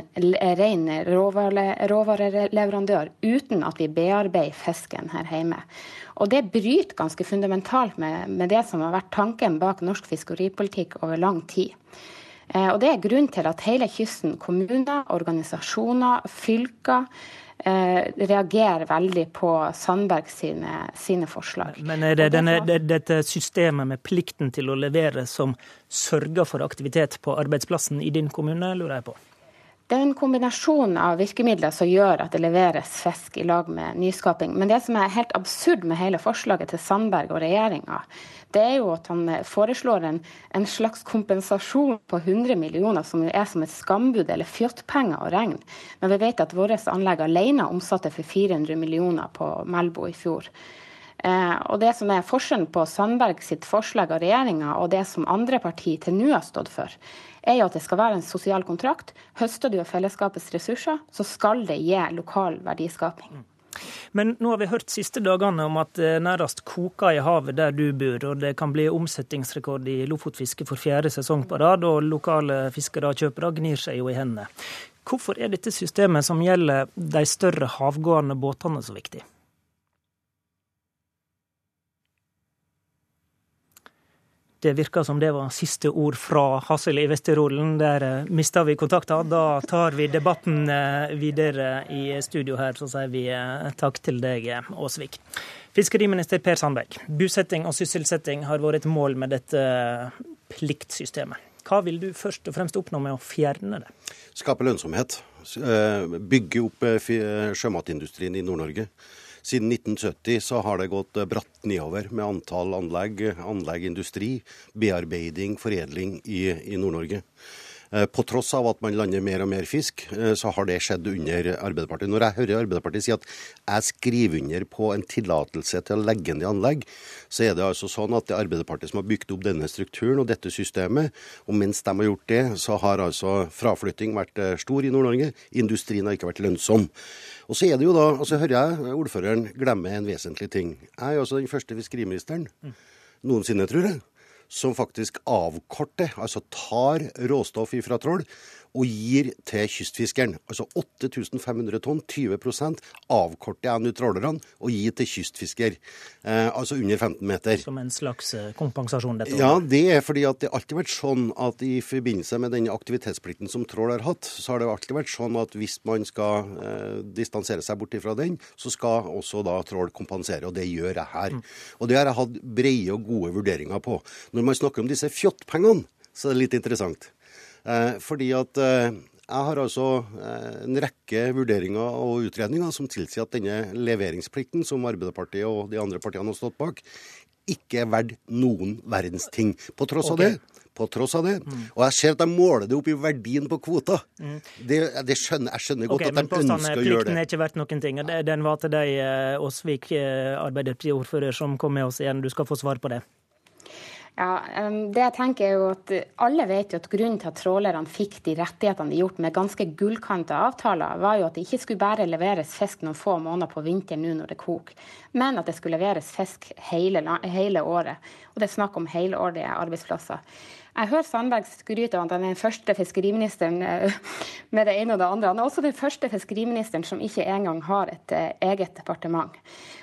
ren råvareleverandør uten at vi bearbeider fisken her hjemme. Og det bryter ganske fundamentalt med, med det som har vært tanken bak norsk fiskeripolitikk over lang tid. Eh, og Det er grunnen til at hele kysten, kommuner, organisasjoner, fylker, eh, reagerer veldig på Sandberg sine, sine forslag. Men er det denne, dette systemet med plikten til å levere som sørger for aktivitet på arbeidsplassen i din kommune, lurer jeg på? Det er en kombinasjon av virkemidler som gjør at det leveres fisk i lag med nyskaping. Men det som er helt absurd med hele forslaget til Sandberg og regjeringa, det er jo at han foreslår en, en, slags kompensasjon på 100 millioner, som er som et skambud eller fjottpenger å regne. Men vi vet at vårt anlegg alene omsatte for 400 millioner på Melbo i fjor. Eh, og det som er Forskjellen på Sandberg sitt forslag av regjeringa og det som andre partier til nå har stått for, er jo at det skal være en sosial kontrakt. Høster du av fellesskapets ressurser, så skal det gi lokal verdiskaping. Men nå har vi hørt siste dagene om at det nærmest koker i havet der du bor, og det kan bli omsetningsrekord i lofotfiske for fjerde sesong på rad, og lokale fiskere og kjøpere gnir seg jo i hendene. Hvorfor er dette systemet som gjelder de større havgående båtene så viktig? Det virka som det var siste ord fra Hassel i Vesterålen. Der uh, mista vi kontakta. Da tar vi debatten uh, videre i studio her. Så sier vi uh, takk til deg, Åsvik. Fiskeriminister Per Sandberg, bosetting og sysselsetting har vært et mål med dette pliktsystemet. Hva vil du først og fremst oppnå med å fjerne det? Skape lønnsomhet. Bygge opp sjømatindustrien i Nord-Norge. Siden 1970 så har det gått eh, bratt nedover med antall anlegg, anlegg industri, bearbeiding, foredling i, i Nord-Norge. Eh, på tross av at man lander mer og mer fisk, eh, så har det skjedd under Arbeiderpartiet. Når jeg hører Arbeiderpartiet si at jeg skriver under på en tillatelse til å legge ned anlegg, så er det altså sånn at det er Arbeiderpartiet som har bygd opp denne strukturen og dette systemet. Og mens de har gjort det, så har altså fraflytting vært stor i Nord-Norge. Industrien har ikke vært lønnsom. Og så er det jo da, og så hører jeg ordføreren glemme en vesentlig ting. Jeg er altså den første fiskeriministeren noensinne, tror jeg, som faktisk avkorter, altså tar råstoff ifra trål og gir til kystfiskeren. Altså 8500 tonn, 20 avkorter jeg nå trålerne og gir til kystfisker. Eh, altså under 15 meter. Som en slags eh, kompensasjon? dette Ja, det er fordi at det alltid vært sånn at i forbindelse med denne aktivitetsplikten som trål har hatt, så har det alltid vært sånn at hvis man skal eh, distansere seg bort ifra den, så skal også da trål kompensere, og det gjør jeg her. Mm. Og det har jeg hatt brede og gode vurderinger på. Når man snakker om disse fjottpengene, så er det litt interessant. Eh, fordi at eh, jeg har altså eh, en rekke vurderinger og utredninger som tilsier at denne leveringsplikten, som Arbeiderpartiet og de andre partiene har stått bak, ikke er verdt noen verdens ting. På tross okay. av det på tross av det. Mm. Og jeg ser at de måler det opp i verdien på kvota. Mm. Det, det skjønner, jeg skjønner godt okay, at de ønsker å gjøre det. Plikten er ikke verdt noen ting. Den var til deg, Åsvik, Arbeiderparti-ordfører, som kom med oss igjen. Du skal få svar på det. Ja, det jeg tenker er jo at Alle vet jo at grunnen til at trålerne fikk de rettighetene de gjort med ganske gullkanta avtaler, var jo at det ikke skulle bare leveres fisk noen få måneder på vinteren nå når det koker, men at det skulle leveres fisk hele, hele året. Og det er snakk om helårige arbeidsplasser. Jeg hører Sandberg skryte av at han er den første fiskeriministeren eh, med det ene og det andre. Han er også den første fiskeriministeren som ikke engang har et eh, eget departement.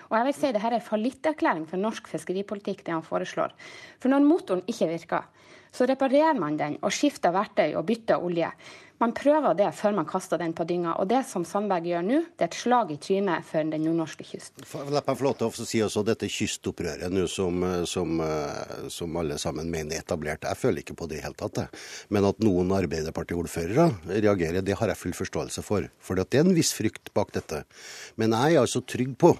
Og jeg vil si Dette er fallitterklæring for norsk fiskeripolitikk, det han foreslår. For når motoren ikke virker, så reparerer man den og skifter verktøy og bytter olje. Man prøver det før man kaster den på dynga. Og det som Sandberg gjør nå, det er et slag i trynet for den nordnorske kysten. La meg få å si også dette kystopprøret nå som, som, som, alle sammen mener er etablert. Jeg føler ikke på det i hele tatt. Men at noen Arbeiderparti-ordførere reagerer, det har jeg full forståelse for. For det er en viss frykt bak dette. Men jeg er altså trygg på,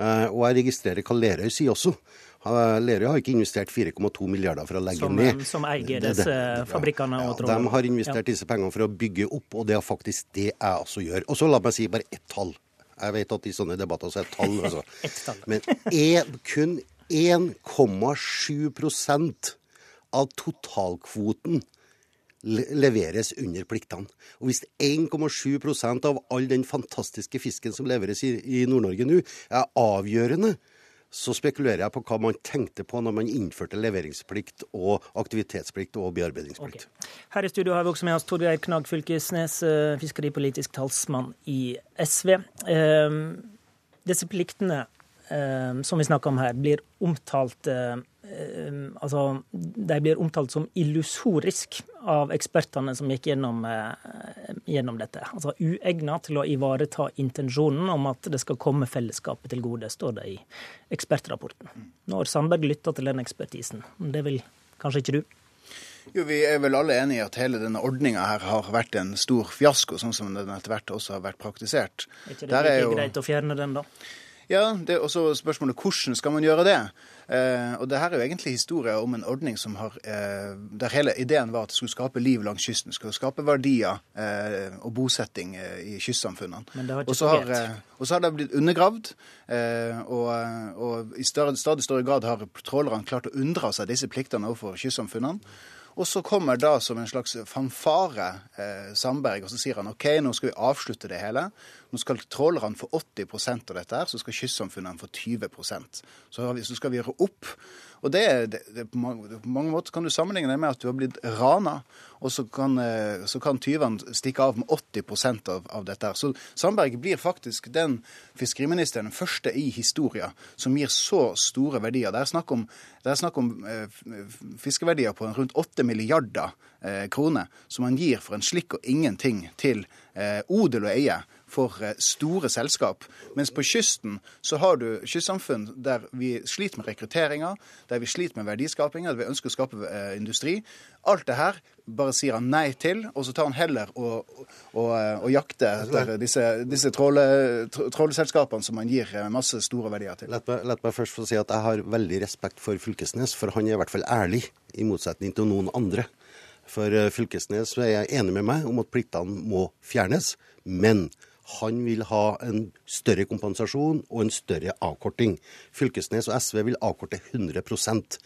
eh, og jeg registrerer hva Lerøy sier også, Lerøy har ikke investert 4,2 milliarder for å legge som, ned. Som eier disse ja, fabrikkene og ja, De har investert disse pengene for å bygge opp, og det er faktisk det jeg også gjør. Og så la meg si bare ett tall. Jeg vet at i sånne debatter så er tall, *laughs* altså. tall. Men er kun 1,7% av totalkvoten leveres under pliktene. Og hvis 1,7% av all den fantastiske fisken som leveres i, i Nord-Norge nå, er avgjørende, så spekulerer jeg på hva man tenkte på når man innførte leveringsplikt og aktivitetsplikt og bearbeidingsplikt. Okay. Her i studio har vi også med oss Torgeir Knag Fylkesnes, eh, fiskeripolitisk talsmann i SV. Eh, disse pliktene eh, som vi snakker om her, blir omtalt altså, de blir omtalt som illusorisk av ekspertene som gikk gjennom, eh, gjennom dette. Altså uegnet til å ivareta intensjonen om at det skal komme fellesskapet til gode, står det i ekspertrapporten. Nå har Sandberg lytta til den ekspertisen. Det vil kanskje ikke du? Jo, Vi er vel alle enige i at hele denne ordninga her har vært en stor fiasko, sånn som den etter hvert også har vært praktisert. Er ikke det er jo... greit å fjerne den, da? Ja, det er også spørsmålet hvordan skal man gjøre det? Eh, og det her er jo egentlig historie om en ordning som har, eh, der hele ideen var at det skulle skape liv langs kysten. Skulle skape verdier eh, og bosetting eh, i kystsamfunnene. Men det har ikke og så har, eh, har det blitt undergravd. Eh, og, og, i stadig større grad har trålerne klart å unndra seg disse pliktene overfor kystsamfunnene. Og så kommer da som en slags fanfare eh, Sandberg, og så sier han OK, nå skal vi avslutte det hele. Nå skal trålerne få 80% av dette, her, så skal kystsamfunnene få 20% så, vi, så skal vi gjøre opp. Og det, det, det, på, mange, på, mange, måter kan du sammenligne det med at du har blitt rana, og så kan, eh, så kan tyvene stikke av med 80 av, av dette. her. Så Sandberg blir faktisk den fiskeriministeren, den første i historien, som gir så store verdier. Det er snakk om, er snakk om eh, fiskeverdier på rundt 8 milliarder eh, kroner, som han gir for en slikk og ingenting til eh, odel og eie for eh, store selskap. Mens på kysten så har du kystsamfunn der vi sliter med rekrutteringa, der vi sliter med verdiskapinga, der vi ønsker å skape eh, industri. Alt det her bare sier han nei til, og så tar han heller og, og, og jakter etter disse, disse tråleselskapene som han gir eh, masse store verdier til. La meg, meg først få si at jeg har veldig respekt for Fylkesnes, for han er i hvert fall ærlig, i motsetning til noen andre. For Fylkesnes er jeg enig med meg om at pliktene må fjernes, men han vil ha en større kompensasjon og en større avkorting. Fylkesnes og SV vil avkorte 100%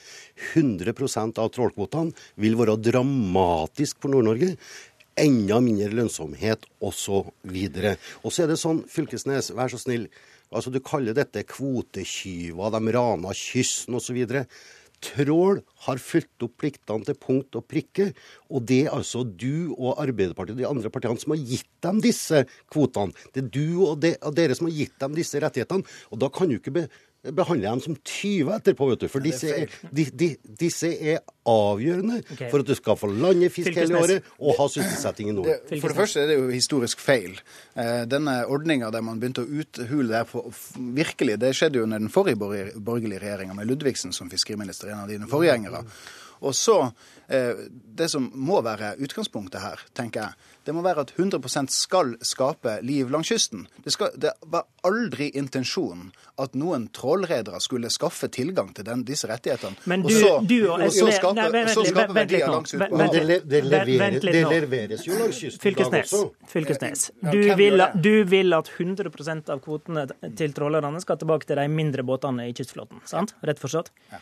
100% av trålkvotene vil være dramatisk for Nord-Norge. Enda mindre lønnsomhet osv. Og så er det sånn, Fylkesnes, vær så snill. Altså, Du kaller dette kvotetyver, de raner kysten osv. Trål har fulgt opp pliktene til punkt og prikke, og det er altså du og Arbeiderpartiet og de andre partiene som har gitt dem disse kvotene. Det er du og, de, og dere som har gitt dem disse rettighetene. Og da kan du ikke be, behandle dem som tyver etterpå, vet du. For disse er, de, de, disse er avgjørende okay. for at du skal få lande fisk hele året og ha sysselsetting i nord. Det, for det første er det jo historisk feil. Eh, denne ordninga der man begynte å uthule det på, virkelig, det skjedde jo under den forrige borgerlige regjeringa med Ludvigsen som fiskeriminister, en av dine forgjengere. Og så, eh, Det som må være utgangspunktet her, tenker jeg, det må være at 100 skal skape liv langs kysten. Det, skal, det var aldri intensjonen at noen trålredere skulle skaffe tilgang til den, disse rettighetene. Men du, og så, du og, og så skape, nei, vent, så skape verdier langs ut Men det, det, leveres, det, leveres jo langs kysten Fylkesnes, Fylkesnes. Du, vil, du vil at 100% av kvotene til trålerne skal tilbake til de mindre båtene i kystflåten, sant? Rett forstått? Ja.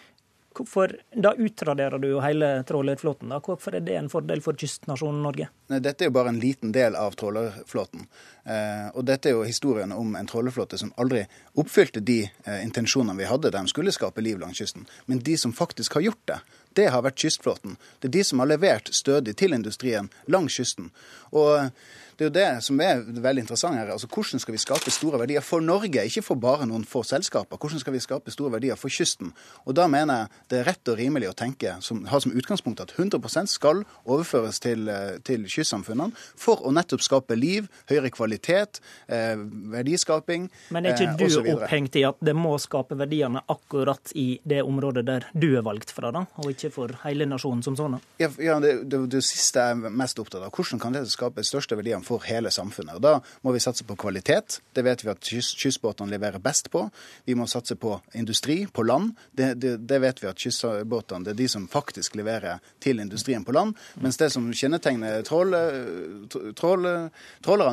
Hvorfor, Da utraderer du jo hele trålerflåten. Da. Hvorfor er det en fordel for kystnasjonen Norge? Nei, dette er jo bare en liten del av trålerflåten. Eh, og dette er jo historien om en trålerflåte som aldri oppfylte de eh, intensjonene vi hadde da de skulle skape liv langs kysten. Men de som faktisk har gjort det, det har vært kystflåten. Det er de som har levert stødig til industrien langs kysten. Og det er jo det som er veldig interessant her. altså Hvordan skal vi skape store verdier for Norge, ikke for bare noen få selskaper? Hvordan skal vi skape store verdier for kysten? Og Da mener jeg det er rett og rimelig å tenke, som, ha som utgangspunkt at 100% skal overføres til, eh, til kystsamfunnene for å nettopp skape liv, høyere kvalitet, eh, verdiskaping osv. Men er ikke eh, du opphengt i at det må skape verdiene akkurat i det området der du er valgt fra, da, og ikke for hele nasjonen som sånn? Ja, ja det, det, det, siste jeg er mest opptatt av. Hvordan kan det skape største verdiene for hele samfunnet. Og Da må vi satse på kvalitet. Det vet vi at kyst, kystbåtene leverer best på. Vi må satse på industri på land. Det, det, det vet vi at kystbåtene det er de som faktisk leverer til industrien på land. Mens det som kjennetegner trål, trål,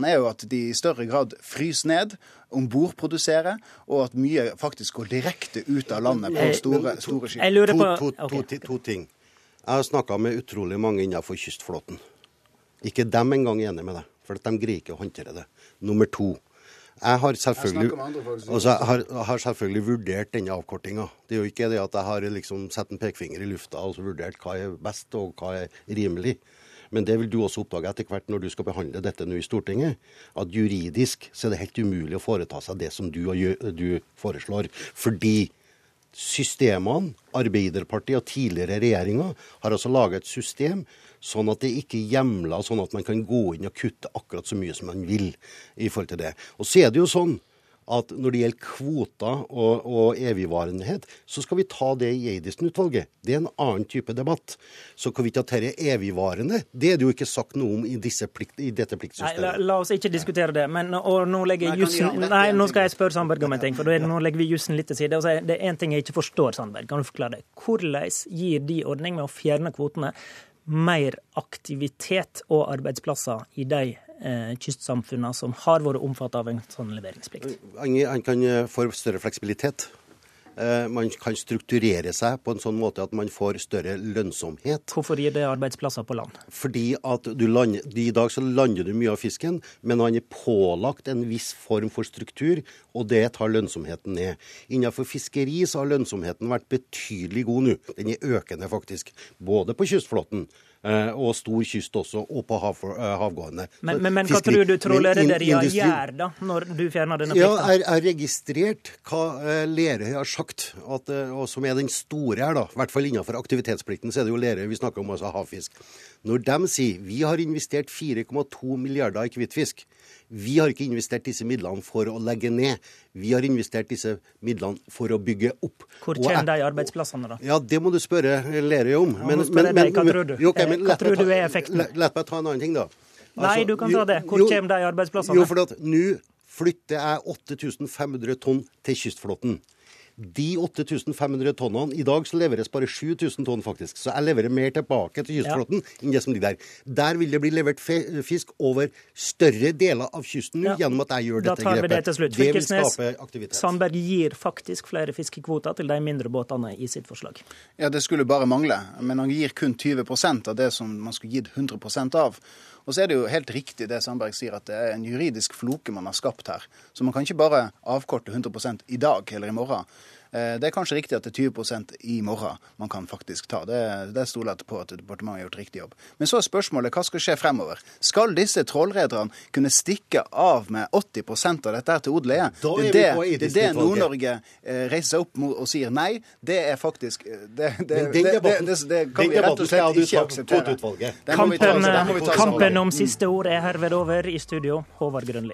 er jo at de i større grad fryser ned, ombordproduserer, og at mye faktisk går direkte ut av landet på store, store skip. To, to, to, to ting. Jeg har snakka med utrolig mange innenfor kystflåten. Ikke dem engang er enig med deg, for at de greier ikke å håndtere det. Nummer to. Jeg har selvfølgelig, altså, jeg har, har selvfølgelig vurdert denne avkortinga. Det er jo ikke det at jeg har liksom satt en pekefinger i lufta og så vurdert hva er best og hva er rimelig. Men det vil du også oppdage etter hvert når du skal behandle dette nå i Stortinget. At juridisk så er det helt umulig å foreta seg det som du, og du foreslår. Fordi systemene, Arbeiderpartiet og tidligere regjeringer, har altså laga et system sånn at det ikke er hjemla, sånn at man kan gå inn og kutte akkurat så mye som man vil i forhold til det. Og så er det jo sånn at når det gjelder kvoter og, og evigvarenhet, så skal vi ta det i Eidesen-utvalget. Det er en annen type debatt. Så hvorvidt at dette er evigvarende, det er det jo ikke sagt noe om i, disse plikt, i dette Nei, la, la oss ikke diskutere det. Men, og nå legger Nei, jeg jussen Nei, nå skal jeg spørre Sandberg om en ting. For er det- nå legger vi jussen litt til side. Og så er det er én ting jeg ikke forstår, Sandberg. Kan du forklare det? Hvordan gir de ordning med å fjerne kvotene mer aktivitet og arbeidsplasser i de kystsamfunnene som har vært omfattet av en sånn leveringsplikt? Han kan eh, få større fleksibilitet. Eh, Man kan strukturere seg på en sånn måte at man får større lønnsomhet. Hvorfor gir det arbeidsplasser på land? Fordi at du lander, I dag så lander du mye av fisken, men han er pålagt en viss form for struktur, og det tar lønnsomheten ned. Innenfor fiskeri så har lønnsomheten vært betydelig god nå. Den er økende, faktisk. Både på kystflåten eh, og stor kyst også, og på hav, eh, havgående. Men, men, men hva tror du industri- gjør da, når du fjerner denne ja, plikten? jeg jeg har registrert hva eh, Lerøy har sagt, at, eh, og som er den store her, da. I hvert fall innenfor aktivitetsplikten, så er det jo Lerøy vi snakker om, altså havfisk. Når de sier vi har investert 4,2 milliarder i hvitfisk, vi har ikke investert disse midlene for å legge ned, vi har investert disse midlene for å bygge opp. Hvor kommer de arbeidsplassene, da? ja, det må du spørre Lerøy om. Ja, men, men, men, hva tror du? okay, Eh, men hva lett meg tror du er effekten? la- meg ta en annen ting, da. Nei, Altså, du kan ta det. Hvor jo- kommer de arbeidsplassene? Jo, for at nå flytter jeg 8500 tonn til kystflåten. De 8500 tonnene I dag så leveres bare 7000 tonn, faktisk. Så jeg leverer mer tilbake til kystflåten enn det som ligger der. Der vil det bli levert fisk over større deler av kysten nå, Ja. gjennom at jeg gjør Da dette tar vi grepet. det til slutt. Det vil Fylkesnes, skape aktivitet. Sandberg gir faktisk flere fiskekvoter til de mindre båtene i sitt forslag. Ja, Det skulle bare mangle. Men han gir kun 20% av det som man skulle gitt 100% av. Og så er det jo helt riktig det Sandberg sier, at det er en juridisk floke man har skapt her. Så man kan ikke bare avkorte 100 i dag eller i morgen. Eh, Det er kanskje riktig at det er 20 i morgen man kan faktisk ta. Det, det stoler jeg på at departementet har gjort riktig jobb. Men så er spørsmålet hva skal skje fremover? Skal disse trålrederne kunne stikke av med 80 av dette her til odel eie? Det er det, det, er det. Nord-Norge eh, reiser seg opp mot og sier nei. Det er faktisk eh, det, det, det, det, debatten- det, det kan vi rett og slett ikke akseptere. kvoteutvalget. Den må vi ta- Kampen, den må vi ta sammen. kampen om siste ord er herved over. I studio, Håvard Grønli.